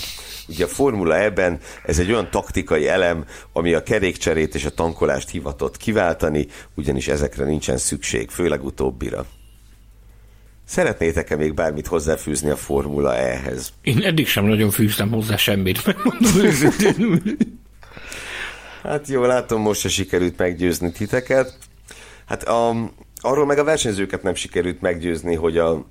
Ugye a Formula ebben ez egy olyan taktikai elem, ami a kerékcserét és a tankolást hivatott kiváltani, ugyanis ezekre nincsen szükség, főleg utóbbira. Szeretnétek-e még bármit hozzáfűzni a Formula E-hez? Én eddig sem nagyon fűztem hozzá semmit, Hát jó, látom, most se sikerült meggyőzni titeket. Hát a, arról meg a versenyzőket nem sikerült meggyőzni, hogy a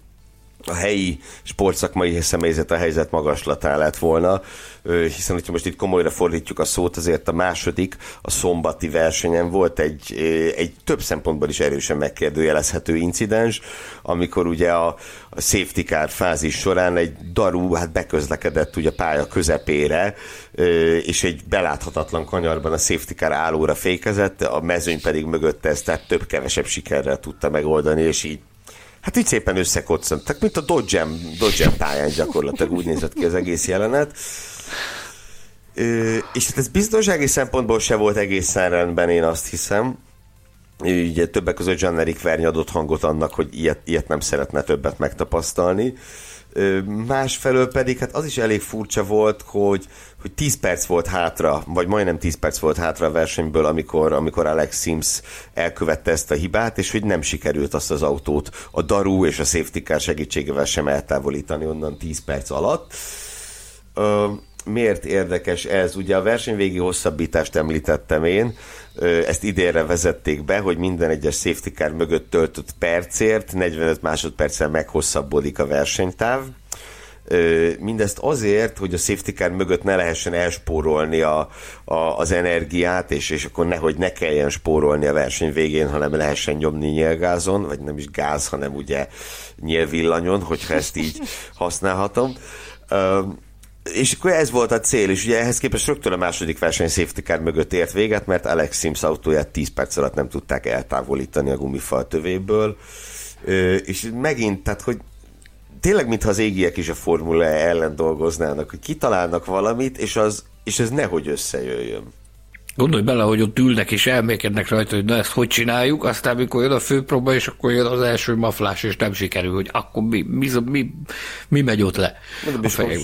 a helyi sportszakmai személyzet a helyzet magaslatán lett volna, hiszen hogyha most itt komolyra fordítjuk a szót, azért a második, a szombati versenyen volt egy, egy több szempontból is erősen megkérdőjelezhető incidens, amikor ugye a, a safety car fázis során egy daru hát beközlekedett ugye a pálya közepére, és egy beláthatatlan kanyarban a safety car állóra fékezett, a mezőny pedig mögötte ezt tehát több-kevesebb sikerrel tudta megoldani, és így Hát így szépen összekoccantak, mint a dodge Dodgem pályán gyakorlatilag úgy nézett ki az egész jelenet. Ö, és hát ez biztonsági szempontból se volt egészen rendben, én azt hiszem. Ugye többek között Jean-Eric Verne adott hangot annak, hogy ilyet, ilyet nem szeretne többet megtapasztalni. Másfelől pedig hát az is elég furcsa volt, hogy, hogy 10 perc volt hátra, vagy majdnem 10 perc volt hátra a versenyből, amikor, amikor Alex Sims elkövette ezt a hibát, és hogy nem sikerült azt az autót a Daru és a safety car segítségével sem eltávolítani onnan 10 perc alatt. Ö, miért érdekes ez? Ugye a versenyvégi hosszabbítást említettem én, ezt idénre vezették be, hogy minden egyes safety car mögött töltött percért 45 másodperccel meghosszabbodik a versenytáv. Mindezt azért, hogy a safety car mögött ne lehessen elspórolni a, a, az energiát, és, és akkor nehogy ne kelljen spórolni a verseny végén, hanem lehessen nyomni nyilgázon, vagy nem is gáz, hanem ugye nyilvillanyon, hogyha ezt így <laughs> használhatom. És akkor ez volt a cél, és ugye ehhez képest rögtön a második verseny safety car mögött ért véget, mert Alex Sims autóját 10 perc alatt nem tudták eltávolítani a gumifal tövéből, és megint, tehát hogy tényleg mintha az égiek is a Formula e ellen dolgoznának, hogy kitalálnak valamit, és, az, és ez nehogy összejöjjön. Gondolj bele, hogy ott ülnek és elmékednek rajta, hogy na ezt hogy csináljuk, aztán mikor jön a főpróba, és akkor jön az első maflás, és nem sikerül, hogy akkor mi, mi, mi, mi megy ott le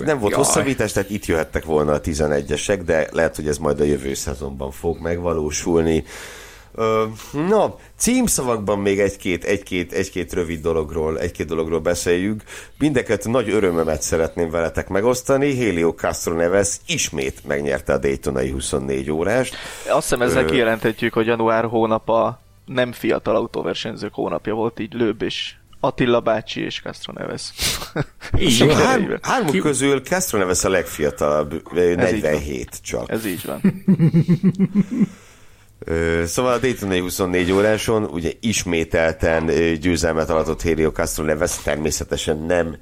Nem volt Jaj. hosszabbítás, tehát itt jöhettek volna a 11-esek, de lehet, hogy ez majd a jövő szezonban fog megvalósulni. Na, címszavakban még egy-két, egy-két, egy-két rövid dologról, egy-két dologról beszéljük. Mindeket nagy örömömet szeretném veletek megosztani. Helio Castro Neves ismét megnyerte a Daytonai 24 órást. Azt hiszem ezzel Ö... kijelenthetjük, hogy január hónapa nem fiatal autóversenyzők hónapja volt, így Lőbb és Attila bácsi és Castro Neves. <laughs> Így van. Hár, hármuk Ki... közül Castro Neves a legfiatalabb, 47 csak. Ez így van. <laughs> Szóval a Daytona 24 óráson ugye ismételten győzelmet alatott Helio Castro Neves, természetesen nem,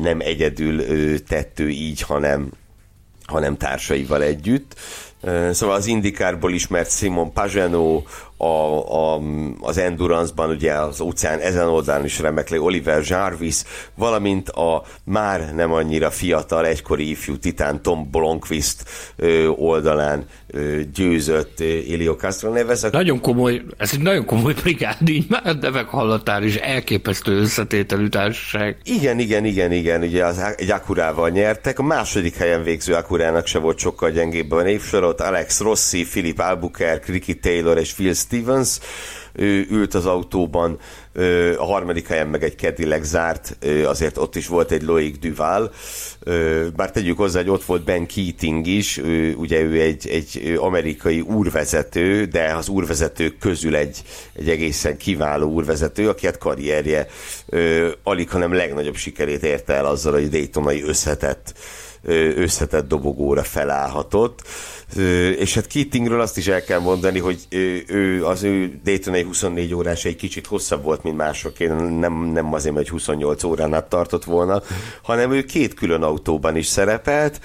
nem egyedül tettő így, hanem, hanem társaival együtt. Szóval az Indikárból ismert Simon Pagano, a, a, az Endurance-ban ugye az óceán ezen oldalán is remekli Oliver Jarvis, valamint a már nem annyira fiatal egykori ifjú titán Tom Blomqvist oldalán győzött Elio Castro neves. Nagyon komoly, ez egy nagyon komoly brigád, így már nevek hallatár is elképesztő összetételű társaság. Igen, igen, igen, igen, ugye az, egy Akurával nyertek, a második helyen végző Akurának se volt sokkal gyengébb a névsorot, Alex Rossi, Philip Albuquerque, Ricky Taylor és Phil Stevens, ő ült az autóban, a harmadik helyen meg egy Cadillac zárt, azért ott is volt egy Loic Duval, bár tegyük hozzá, hogy ott volt Ben Keating is, ugye ő egy, egy amerikai úrvezető, de az úrvezetők közül egy, egy egészen kiváló úrvezető, aki hát karrierje alig, hanem legnagyobb sikerét érte el azzal, hogy Daytonai összetett összetett dobogóra felállhatott. És hát Keatingről azt is el kell mondani, hogy ő, az ő Daytona 24 órás egy kicsit hosszabb volt, mint mások. Én nem, nem azért, hogy 28 órán át tartott volna, hanem ő két külön autóban is szerepelt,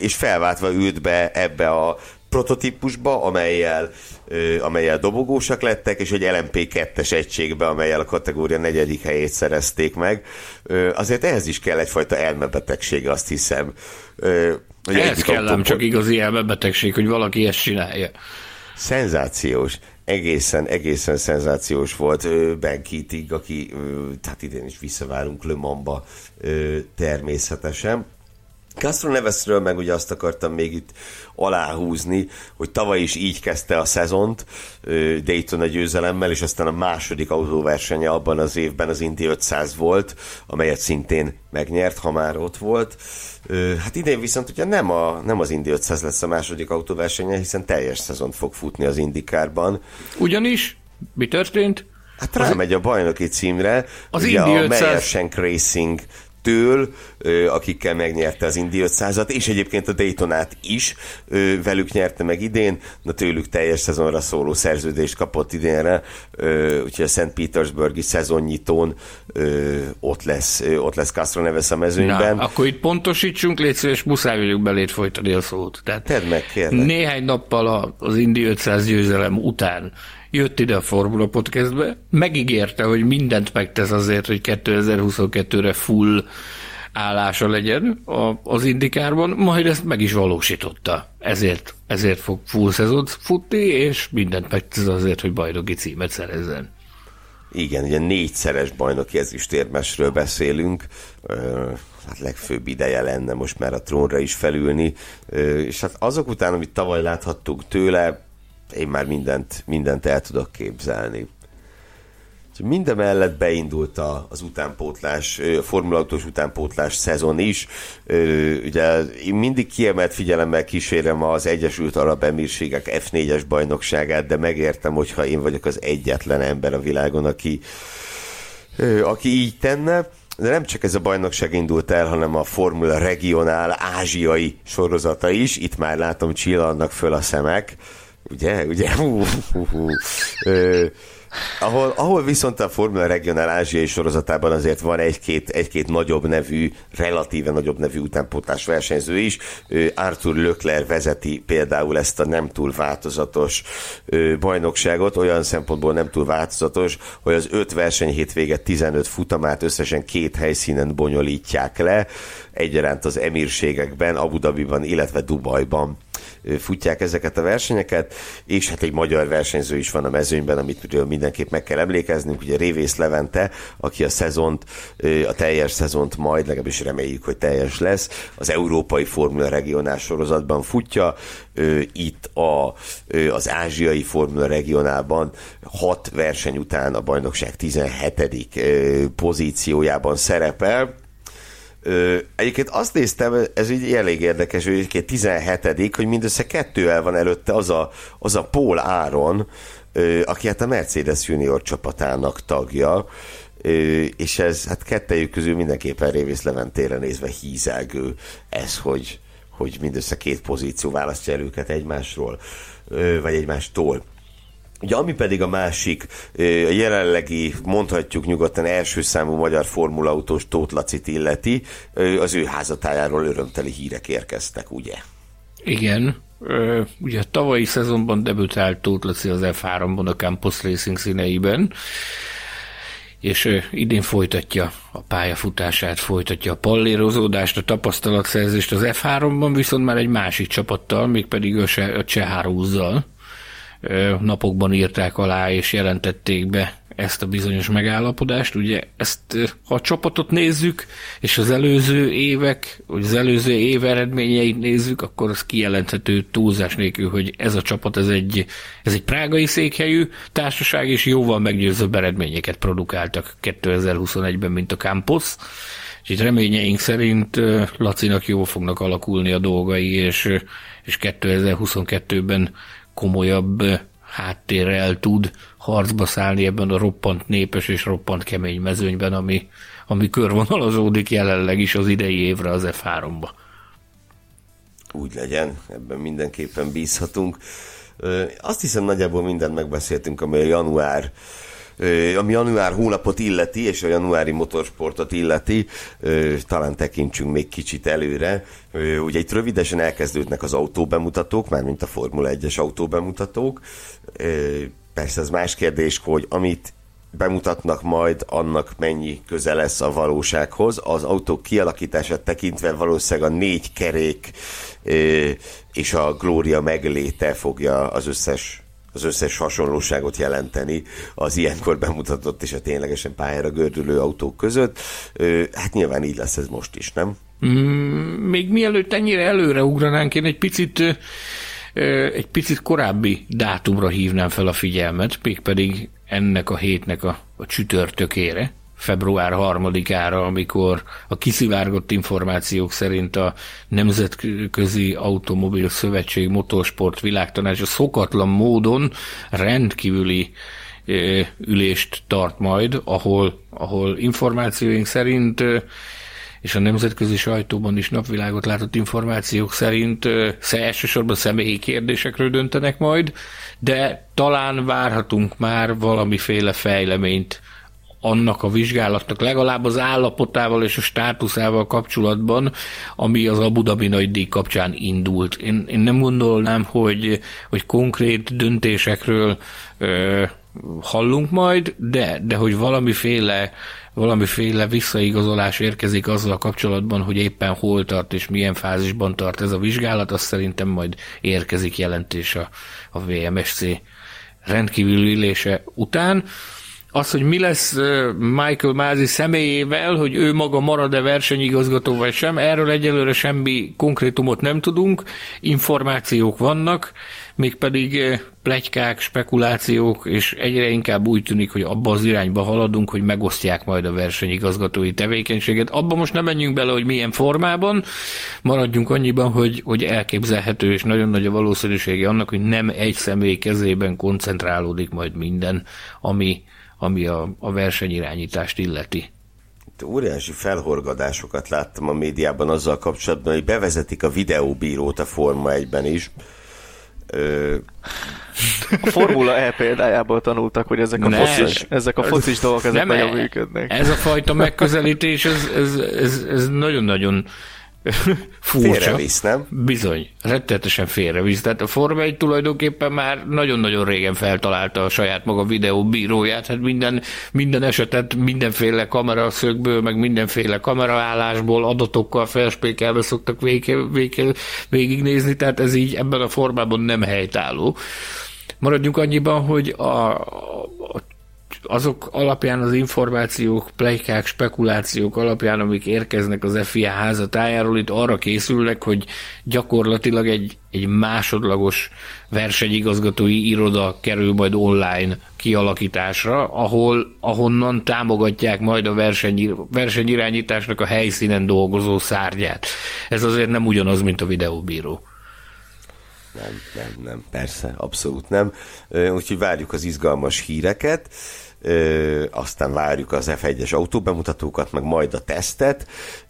és felváltva ült be ebbe a prototípusba, amelyel, amelyel dobogósak lettek, és egy LMP2-es egységbe, amelyel a kategória negyedik helyét szerezték meg. Azért ehhez is kell egyfajta elmebetegsége, azt hiszem. Ez kell, nem csak igazi elmebetegség, hogy valaki ezt csinálja. Szenzációs egészen, egészen szenzációs volt Ben Keating, aki tehát idén is visszavárunk Le Mans-ba természetesen. Castro Nevesről meg ugye azt akartam még itt aláhúzni, hogy tavaly is így kezdte a szezont Daytona győzelemmel, és aztán a második autóversenye abban az évben az Indy 500 volt, amelyet szintén megnyert, ha már ott volt. Hát idén viszont ugye nem, a, nem az Indy 500 lesz a második autóversenye, hiszen teljes szezont fog futni az Indikárban. Ugyanis Mi történt? Hát rámegy a bajnoki címre, Az ugye Indy a 500 Meyersenk Racing től, akikkel megnyerte az Indy 500-at, és egyébként a Daytonát is velük nyerte meg idén, na tőlük teljes szezonra szóló szerződést kapott idénre, úgyhogy a St. Petersburgi szezonnyitón ott lesz, ott lesz Castro Neves a mezőnyben. Na, akkor itt pontosítsunk, légy szíves, muszáj vagyok belét folytani a szót. Tehát Tedd meg, kérlek. Néhány nappal az Indi 500 győzelem után jött ide a Formula Podcastbe, megígérte, hogy mindent megtesz azért, hogy 2022-re full állása legyen a- az indikárban, majd ezt meg is valósította. Ezért, ezért fog full szezont futni, és mindent megtesz azért, hogy bajnoki címet szerezzen. Igen, ugye négyszeres bajnoki ezüstérmesről beszélünk, hát legfőbb ideje lenne most már a trónra is felülni, és hát azok után, amit tavaly láthattuk tőle, én már mindent, mindent el tudok képzelni. Úgyhogy Minden mellett beindult a- az utánpótlás, a Formula autós utánpótlás szezon is. Ugye én mindig kiemelt figyelemmel kísérem az Egyesült Arab Emírségek F4-es bajnokságát, de megértem, hogyha én vagyok az egyetlen ember a világon, aki, aki így tenne. De nem csak ez a bajnokság indult el, hanem a Formula Regionál ázsiai sorozata is. Itt már látom csillannak föl a szemek. Ugye? Ugye? Hú, hú, hú. Ö, ahol, ahol viszont a Formula Regionál ázsiai sorozatában azért van egy-két, egy-két nagyobb nevű, relatíve nagyobb nevű utánpótlás versenyző is. Arthur Lökler vezeti például ezt a nem túl változatos bajnokságot, olyan szempontból nem túl változatos, hogy az öt verseny hétvége 15 futamát összesen két helyszínen bonyolítják le, egyaránt az emírségekben, Abu Dhabiban, illetve Dubajban futják ezeket a versenyeket, és hát egy magyar versenyző is van a mezőnyben, amit mindenképp meg kell emlékeznünk, ugye Révész Levente, aki a szezont, a teljes szezont majd, legalábbis reméljük, hogy teljes lesz, az Európai Formula Regionál sorozatban futja, itt a, az Ázsiai Formula Regionálban hat verseny után a bajnokság 17. ö, pozíciójában szerepel, Ö, egyébként azt néztem, ez így elég érdekes, hogy egyébként 17 hogy mindössze kettővel van előtte az a, az a Paul Áron, aki hát a Mercedes junior csapatának tagja, és ez hát kettejük közül mindenképpen Révész Leventére nézve hízelgő ez, hogy, hogy mindössze két pozíció választja el őket egymásról, ö, vagy egymástól. Ugye, ami pedig a másik, a jelenlegi, mondhatjuk nyugodtan első számú magyar formulaautós Tóth Lacit illeti, az ő házatájáról örömteli hírek érkeztek, ugye? Igen, ugye a tavalyi szezonban debütált Tóth Laci az F3-ban a Campus Racing színeiben, és idén folytatja a pályafutását, folytatja a pallérozódást, a tapasztalatszerzést. Az F3-ban, viszont már egy másik csapattal, mégpedig a Se- a Csehárúzzal ö, napokban írták alá és jelentették be ezt a bizonyos megállapodást. Ugye ezt, ha a csapatot nézzük, és az előző évek, vagy az előző év eredményeit nézzük, akkor az kijelenthető túlzás nélkül, hogy ez a csapat, ez egy, ez egy prágai székhelyű társaság, és jóval meggyőzőbb eredményeket produkáltak 2021-ben, mint a Campos. Itt reményeink szerint Lacinak jól fognak alakulni a dolgai, és, és 2022-ben komolyabb háttérrel tud harcba szállni ebben a roppant népes és roppant kemény mezőnyben, ami, ami körvonalazódik jelenleg is az idei évre az F3-ba. Úgy legyen, ebben mindenképpen bízhatunk. Azt hiszem nagyjából mindent megbeszéltünk, ami a január ami január hónapot illeti, és a januári motorsportot illeti, talán tekintsünk még kicsit előre. Ugye itt rövidesen elkezdődnek az autóbemutatók, mármint a Formula 1-es autóbemutatók. Persze ez más kérdés, hogy amit bemutatnak majd, annak mennyi köze lesz a valósághoz. Az autók kialakítását tekintve valószínűleg a négy kerék és a Glória megléte fogja az összes az összes hasonlóságot jelenteni az ilyenkor bemutatott és a ténylegesen pályára gördülő autók között. Hát nyilván így lesz ez most is, nem? Mm, még mielőtt ennyire előre ugranánk, én egy picit egy picit korábbi dátumra hívnám fel a figyelmet, mégpedig ennek a hétnek a, a csütörtökére, február 3-ára, amikor a kiszivárgott információk szerint a Nemzetközi Automobil Szövetség Motorsport Világtanácsa szokatlan módon rendkívüli ülést tart majd, ahol, ahol információink szerint és a nemzetközi sajtóban is napvilágot látott információk szerint elsősorban személyi kérdésekről döntenek majd, de talán várhatunk már valamiféle fejleményt annak a vizsgálatnak legalább az állapotával és a státuszával kapcsolatban, ami az Abu Dhabi nagy díj kapcsán indult. Én, én nem gondolnám, hogy, hogy konkrét döntésekről ö, hallunk majd, de, de hogy valamiféle valamiféle visszaigazolás érkezik azzal kapcsolatban, hogy éppen hol tart és milyen fázisban tart ez a vizsgálat, azt szerintem majd érkezik jelentés a, a VMSC rendkívül ülése után. Az, hogy mi lesz Michael Mázi személyével, hogy ő maga marad-e versenyigazgató vagy sem, erről egyelőre semmi konkrétumot nem tudunk, információk vannak, mégpedig plegykák, spekulációk, és egyre inkább úgy tűnik, hogy abba az irányba haladunk, hogy megosztják majd a versenyigazgatói tevékenységet. Abba most nem menjünk bele, hogy milyen formában, maradjunk annyiban, hogy, hogy elképzelhető, és nagyon nagy a valószínűsége annak, hogy nem egy személy kezében koncentrálódik majd minden, ami, ami a, a versenyirányítást illeti óriási felhorgadásokat láttam a médiában azzal kapcsolatban, hogy bevezetik a videóbírót a Forma 1-ben is. Ö... A Formula E példájából tanultak, hogy ezek a, ne, focis, ezek a focis dolgok ezek nagyon működnek. Ez a fajta megközelítés, ez, ez, ez, ez nagyon-nagyon Furcsa. Félrevisz, nem? Bizony, rettetesen félrevisz. Tehát a Forma 1 tulajdonképpen már nagyon-nagyon régen feltalálta a saját maga videóbíróját, hát minden, minden esetet mindenféle kameraszögből, meg mindenféle kameraállásból, adatokkal felspékelve szoktak végig, végig, végignézni, tehát ez így ebben a formában nem helytálló. Maradjunk annyiban, hogy a, a azok alapján az információk, plejkák, spekulációk alapján, amik érkeznek az FIA házatájáról, itt arra készülnek, hogy gyakorlatilag egy, egy másodlagos versenyigazgatói iroda kerül majd online kialakításra, ahol, ahonnan támogatják majd a verseny, versenyirányításnak a helyszínen dolgozó szárnyát. Ez azért nem ugyanaz, mint a videóbíró. Nem, nem, nem, persze, abszolút nem. Úgyhogy várjuk az izgalmas híreket ö, aztán várjuk az F1-es autóbemutatókat, meg majd a tesztet,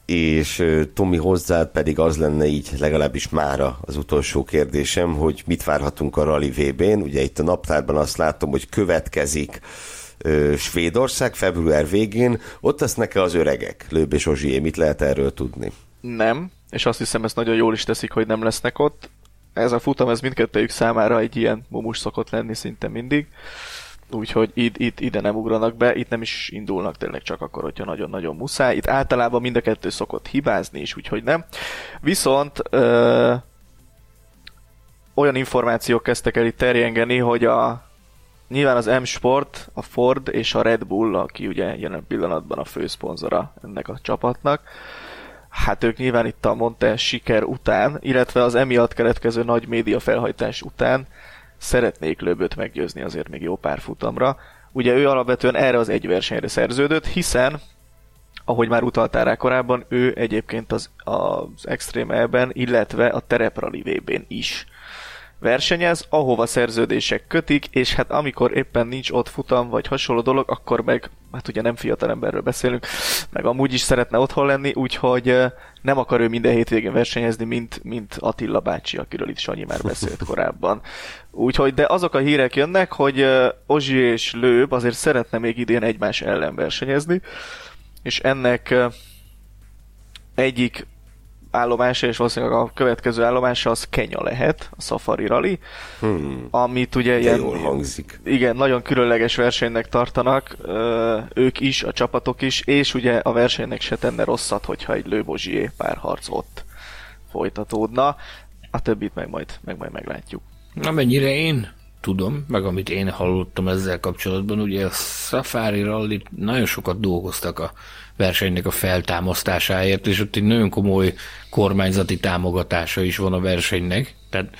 és ö, Tomi hozzád pedig az lenne így legalábbis mára az utolsó kérdésem, hogy mit várhatunk a Rally VB-n. Ugye itt a naptárban azt látom, hogy következik ö, Svédország február végén, ott lesznek-e az öregek? Lőb és Ozsié, mit lehet erről tudni? Nem, és azt hiszem ezt nagyon jól is teszik, hogy nem lesznek ott. Ez a futam, ez mindkettőjük számára egy ilyen mumus szokott lenni szinte mindig úgyhogy itt, itt, ide nem ugranak be, itt nem is indulnak tényleg csak akkor, hogyha nagyon-nagyon muszáj. Itt általában mind a kettő szokott hibázni is, úgyhogy nem. Viszont ö, olyan információk kezdtek el itt terjengeni, hogy a nyilván az M-Sport, a Ford és a Red Bull, aki ugye jelen pillanatban a főszponzora ennek a csapatnak, hát ők nyilván itt a Monte siker után, illetve az emiatt keletkező nagy média felhajtás után szeretnék Löböt meggyőzni azért még jó pár futamra. Ugye ő alapvetően erre az egy versenyre szerződött, hiszen ahogy már utaltál rá korábban, ő egyébként az, az Extreme E-ben, illetve a Tereprali VB-n is versenyez, ahova szerződések kötik, és hát amikor éppen nincs ott futam, vagy hasonló dolog, akkor meg, hát ugye nem fiatal emberről beszélünk, meg amúgy is szeretne otthon lenni, úgyhogy nem akar ő minden hétvégén versenyezni, mint, mint Attila bácsi, akiről itt Sanyi már beszélt <laughs> korábban. Úgyhogy, de azok a hírek jönnek, hogy Ozsi és Lőb azért szeretne még idén egymás ellen versenyezni, és ennek egyik állomása, és valószínűleg a következő állomása az Kenya lehet, a Safari Rally, hmm. amit ugye ilyen, jól hangzik. Igen, nagyon különleges versenynek tartanak, ők is, a csapatok is, és ugye a versenynek se tenne rosszat, hogyha egy Lőbozsié párharc ott folytatódna. A többit meg majd, meg majd meglátjuk. Na mennyire én tudom, meg amit én hallottam ezzel kapcsolatban, ugye a Safari Rally nagyon sokat dolgoztak a versenynek a feltámasztásáért, és ott egy nagyon komoly kormányzati támogatása is van a versenynek. Tehát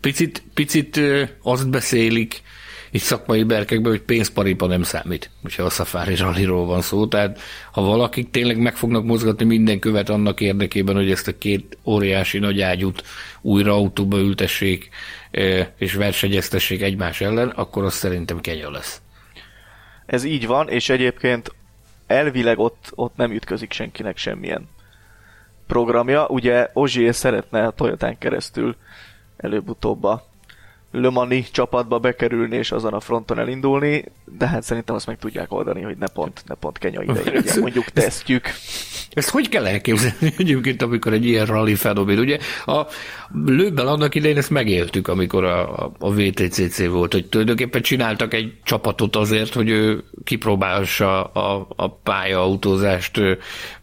picit, picit azt beszélik így szakmai berkekben, hogy pénzparipa nem számít, hogyha a Safari rallyról van szó. Tehát ha valakik tényleg meg fognak mozgatni minden követ annak érdekében, hogy ezt a két óriási nagy ágyút újra autóba ültessék, és versenyeztessék egymás ellen, akkor az szerintem kenya lesz. Ez így van, és egyébként elvileg ott, ott nem ütközik senkinek semmilyen programja. Ugye Ozsié szeretne a Toyotán keresztül előbb-utóbb a Lömani csapatba bekerülni és azon a fronton elindulni, de hát szerintem azt meg tudják oldani, hogy ne pont, ne pont Kenya idején legyen <laughs> mondjuk tesztjük. Ezt hogy kell elképzelni <laughs> egyébként, amikor egy ilyen rally fenomén? Ugye a lőbbel annak idején ezt megéltük, amikor a, a VTCC volt, hogy tulajdonképpen csináltak egy csapatot azért, hogy ő kipróbálhassa a, a pályaautózást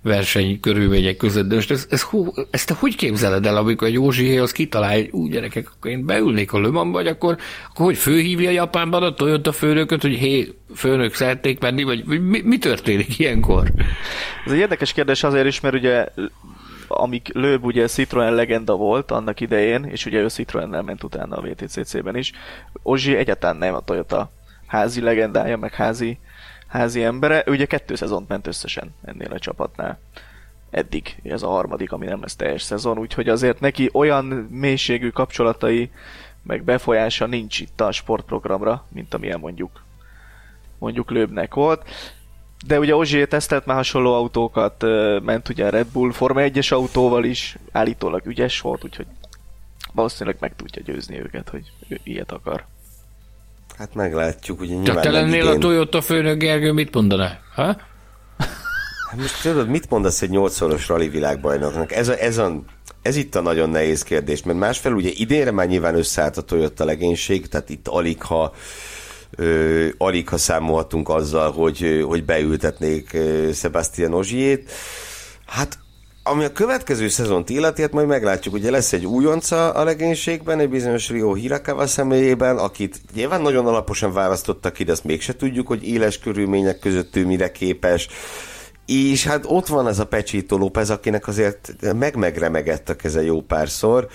verseny körülmények között. De most ez, ez, ezt te hogy képzeled el, amikor egy Józsi az kitalál, hogy úgy gyerekek, akkor én beülnék a Löman, vagy akkor, akkor hogy főhívja Japánban a Toyota főnököt, hogy hé, főnök szerették menni, vagy mi, mi történik ilyenkor? Ez egy érdekes kérdés azért is, mert ugye amíg Löb ugye Citroen legenda volt annak idején, és ugye ő Citroennel ment utána a VTCC-ben is, Ozsi egyáltalán nem a Toyota házi legendája, meg házi, házi embere. Ő ugye kettő szezont ment összesen ennél a csapatnál. Eddig, ez a harmadik, ami nem lesz teljes szezon, úgyhogy azért neki olyan mélységű kapcsolatai, meg befolyása nincs itt a sportprogramra, mint amilyen mondjuk mondjuk Löbnek volt. De ugye Ozsé tesztelt már hasonló autókat, ment ugye a Red Bull Forma 1-es autóval is, állítólag ügyes volt, úgyhogy valószínűleg meg tudja győzni őket, hogy ő ilyet akar. Hát meglátjuk, ugye nyilván te lennél idén... a Toyota főnök, Gergő, mit mondaná? Ha? Hát most tudod, mit mondasz egy 8-szoros rally világbajnoknak? Ez, a, ez, a, ez itt a nagyon nehéz kérdés, mert másfél ugye idénre már nyilván összeállt a Toyota legénység, tehát itt alig ha ö, alig ha számolhatunk azzal, hogy, hogy beültetnék Sebastian Ozsiét. Hát ami a következő szezont illeti, hát majd meglátjuk, ugye lesz egy újonca a legénységben, egy bizonyos Rio Hirakawa személyében, akit nyilván nagyon alaposan választottak ki, de azt mégse tudjuk, hogy éles körülmények között ő mire képes. És hát ott van ez a Pecsító López, akinek azért meg-megremegett a keze jó párszor.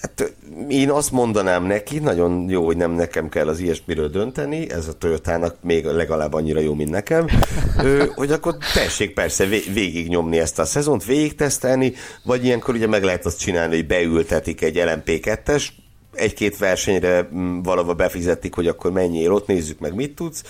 Hát én azt mondanám neki, nagyon jó, hogy nem nekem kell az ilyesmiről dönteni, ez a Toyotának még legalább annyira jó, mint nekem, hogy akkor tessék persze végig nyomni ezt a szezont, végig tesztelni, vagy ilyenkor ugye meg lehet azt csinálni, hogy beültetik egy LMP2-es, egy-két versenyre valahol befizetik, hogy akkor menjél ott, nézzük meg, mit tudsz,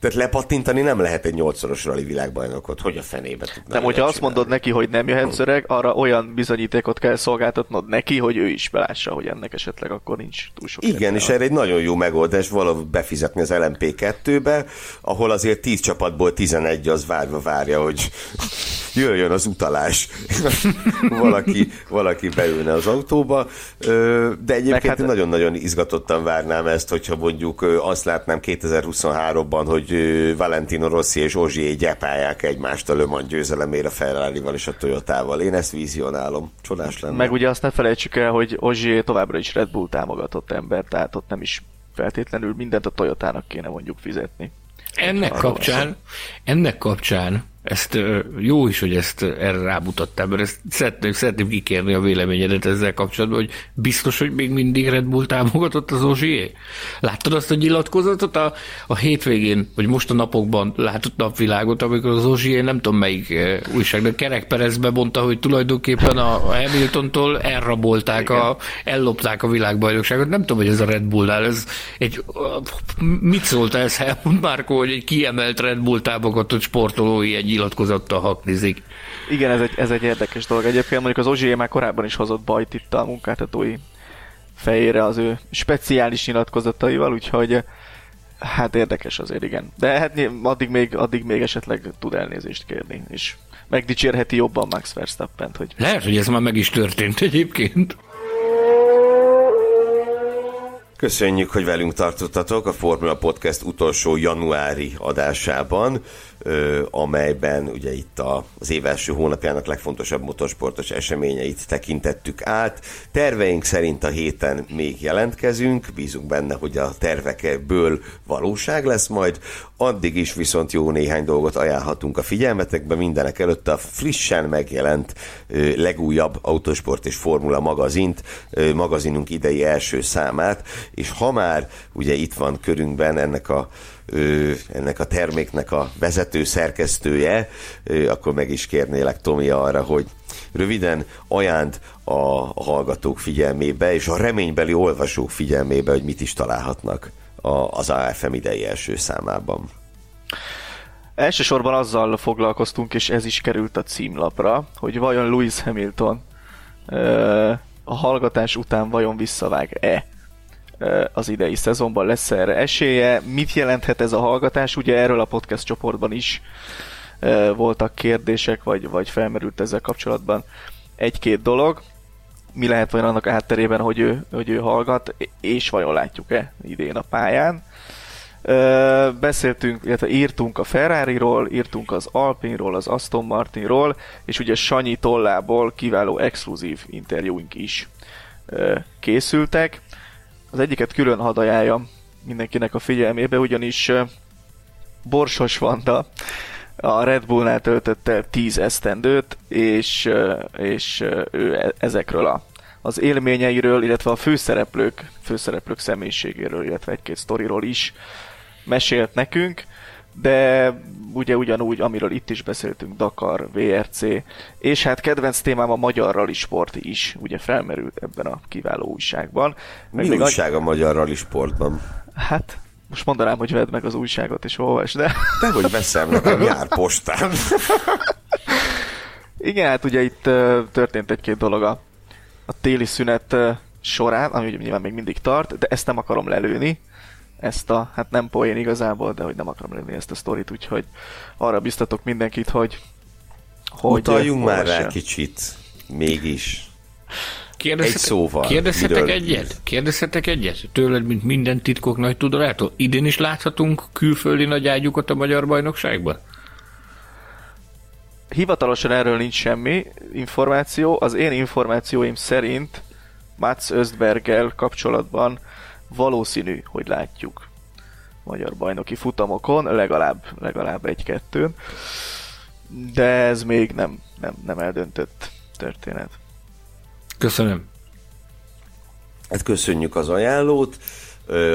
tehát lepattintani nem lehet egy nyolcszoros rally világbajnokot, hogy a fenébe tudná. Nem, hogyha azt mondod neki, hogy nem jöhet öreg, arra olyan bizonyítékot kell szolgáltatnod neki, hogy ő is belássa, hogy ennek esetleg akkor nincs túl sok. Igen, és erre egy nagyon jó megoldás valahol befizetni az LMP2-be, ahol azért 10 csapatból 11 az várva várja, hogy jöjjön az utalás. <laughs> valaki, valaki beülne az autóba. De egyébként hát... nagyon-nagyon izgatottan várnám ezt, hogyha mondjuk azt látnám 2023-ban, hogy Valentino Rossi és Ozsié gyepálják egymást a Le Mans győzelemére a ferrari és a Toyotával. Én ezt vizionálom. Csodás lenne. Meg ugye azt ne felejtsük el, hogy Ozsié továbbra is Red Bull támogatott ember, tehát ott nem is feltétlenül mindent a Toyotának kéne mondjuk fizetni. Ennek kapcsán, ennek kapcsán ezt jó is, hogy ezt erre rámutattál, mert ezt szeretném, szeretném kikérni a véleményedet ezzel kapcsolatban, hogy biztos, hogy még mindig Red Bull támogatott az Ozsié? Láttad azt a nyilatkozatot a, a hétvégén, vagy most a napokban látott napvilágot, amikor az Ozsié nem tudom melyik újság, de Kerek Perezbe mondta, hogy tulajdonképpen a, Hamiltontól elrabolták, a, ellopták a világbajnokságot. Nem tudom, hogy ez a Red Bullnál, ez egy, mit szólt ez Helmut Márko, hogy egy kiemelt Red Bull támogatott sportolói egy nyilatkozattal haknizik. Igen, ez egy, ez egy érdekes dolog. Egyébként mondjuk az Ozsié már korábban is hozott bajt itt a munkáltatói fejére az ő speciális nyilatkozataival, úgyhogy hát érdekes azért, igen. De hát addig még, addig még esetleg tud elnézést kérni, és megdicsérheti jobban Max Verstappen-t, hogy... Lehet, hogy ez már meg is történt egyébként. Köszönjük, hogy velünk tartottatok a Formula Podcast utolsó januári adásában. Amelyben ugye itt az év első hónapjának legfontosabb motorsportos eseményeit tekintettük át. Terveink szerint a héten még jelentkezünk, bízunk benne, hogy a tervekből valóság lesz majd, addig is viszont jó néhány dolgot ajánlhatunk a figyelmetekbe, mindenek előtt a frissen megjelent legújabb autósport és formula magazint, magazinunk idei első számát, és ha már ugye itt van körünkben ennek a ennek a terméknek a vezető szerkesztője, akkor meg is kérnélek Tomi arra, hogy röviden ajánd a hallgatók figyelmébe, és a reménybeli olvasók figyelmébe, hogy mit is találhatnak az AFM idei első számában. Elsősorban azzal foglalkoztunk, és ez is került a címlapra, hogy vajon Lewis Hamilton a hallgatás után vajon visszavág-e az idei szezonban lesz erre esélye. Mit jelenthet ez a hallgatás? Ugye erről a podcast csoportban is voltak kérdések, vagy, vagy felmerült ezzel kapcsolatban egy-két dolog. Mi lehet vajon annak átterében, hogy ő, hogy ő hallgat, és vajon látjuk-e idén a pályán? beszéltünk, illetve írtunk a Ferrari-ról, írtunk az Alpinról, az Aston Martinról, és ugye Sanyi tollából kiváló exkluzív interjúink is készültek. Az egyiket külön hadd ajánljam mindenkinek a figyelmébe, ugyanis Borsos Vanda a Red Bullnál töltötte 10 esztendőt, és, és ő e, ezekről a, az élményeiről, illetve a főszereplők, főszereplők személyiségéről, illetve egy-két sztoriról is mesélt nekünk, de ugye ugyanúgy, amiről itt is beszéltünk, Dakar, VRC, és hát kedvenc témám a magyar rally sport is, ugye felmerült ebben a kiváló újságban. Meg Mi újság a magyar rally sportban? Hát, most mondanám, hogy vedd meg az újságot és olvasd, de... De hogy veszem, nekem jár postán. <laughs> Igen, hát ugye itt uh, történt egy-két dolog a, a téli szünet uh, során, ami ugye nyilván még mindig tart, de ezt nem akarom lelőni, ezt a, hát nem poén igazából, de hogy nem akarom lenni ezt a sztorit, úgyhogy arra biztatok mindenkit, hogy hogy Utaljunk már rá kicsit, mégis. Egy szóval. Kérdezhetek miről... egyet? Kérdezhetek egyet? Tőled, mint minden titkok nagy tudorától? Idén is láthatunk külföldi nagy ágyukat a magyar bajnokságban? Hivatalosan erről nincs semmi információ. Az én információim szerint Mats Östberggel kapcsolatban valószínű, hogy látjuk magyar bajnoki futamokon, legalább, legalább egy-kettőn, de ez még nem, nem, nem eldöntött történet. Köszönöm. Hát köszönjük az ajánlót,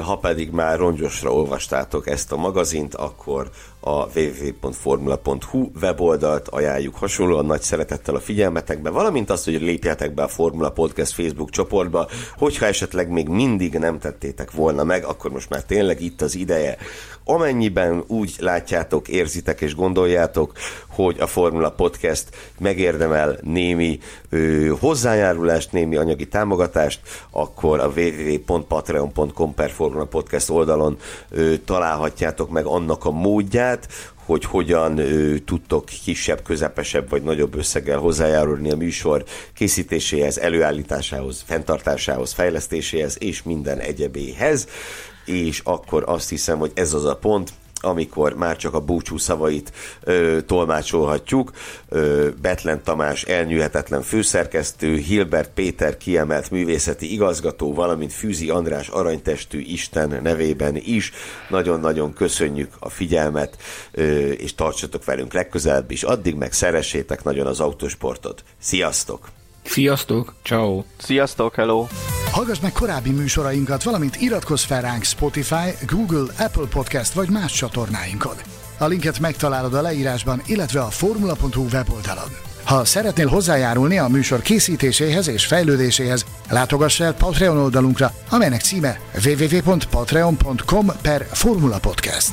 ha pedig már rongyosra olvastátok ezt a magazint, akkor a www.formula.hu weboldalt ajánljuk hasonlóan nagy szeretettel a figyelmetekbe, valamint azt, hogy lépjetek be a Formula Podcast Facebook csoportba, hogyha esetleg még mindig nem tettétek volna meg, akkor most már tényleg itt az ideje. Amennyiben úgy látjátok, érzitek és gondoljátok, hogy a Formula Podcast megérdemel némi ö, hozzájárulást, némi anyagi támogatást, akkor a www.patreon.com per Formula Podcast oldalon ö, találhatjátok meg annak a módját, lehet, hogy hogyan ö, tudtok kisebb, közepesebb vagy nagyobb összeggel hozzájárulni a műsor készítéséhez, előállításához, fenntartásához, fejlesztéséhez és minden egyebéhez. És akkor azt hiszem, hogy ez az a pont, amikor már csak a búcsú szavait ö, tolmácsolhatjuk. Ö, Betlen Tamás elnyűhetetlen főszerkesztő, Hilbert Péter kiemelt művészeti igazgató, valamint Fűzi András aranytestű Isten nevében is. Nagyon-nagyon köszönjük a figyelmet, ö, és tartsatok velünk legközelebb is. Addig meg szeressétek nagyon az autosportot. Sziasztok! Sziasztok, ciao. Sziasztok, hello! Hallgass meg korábbi műsorainkat, valamint iratkozz fel ránk Spotify, Google, Apple Podcast vagy más csatornáinkon. A linket megtalálod a leírásban, illetve a formula.hu weboldalon. Ha szeretnél hozzájárulni a műsor készítéséhez és fejlődéséhez, látogass el Patreon oldalunkra, amelynek címe www.patreon.com per Formula Podcast.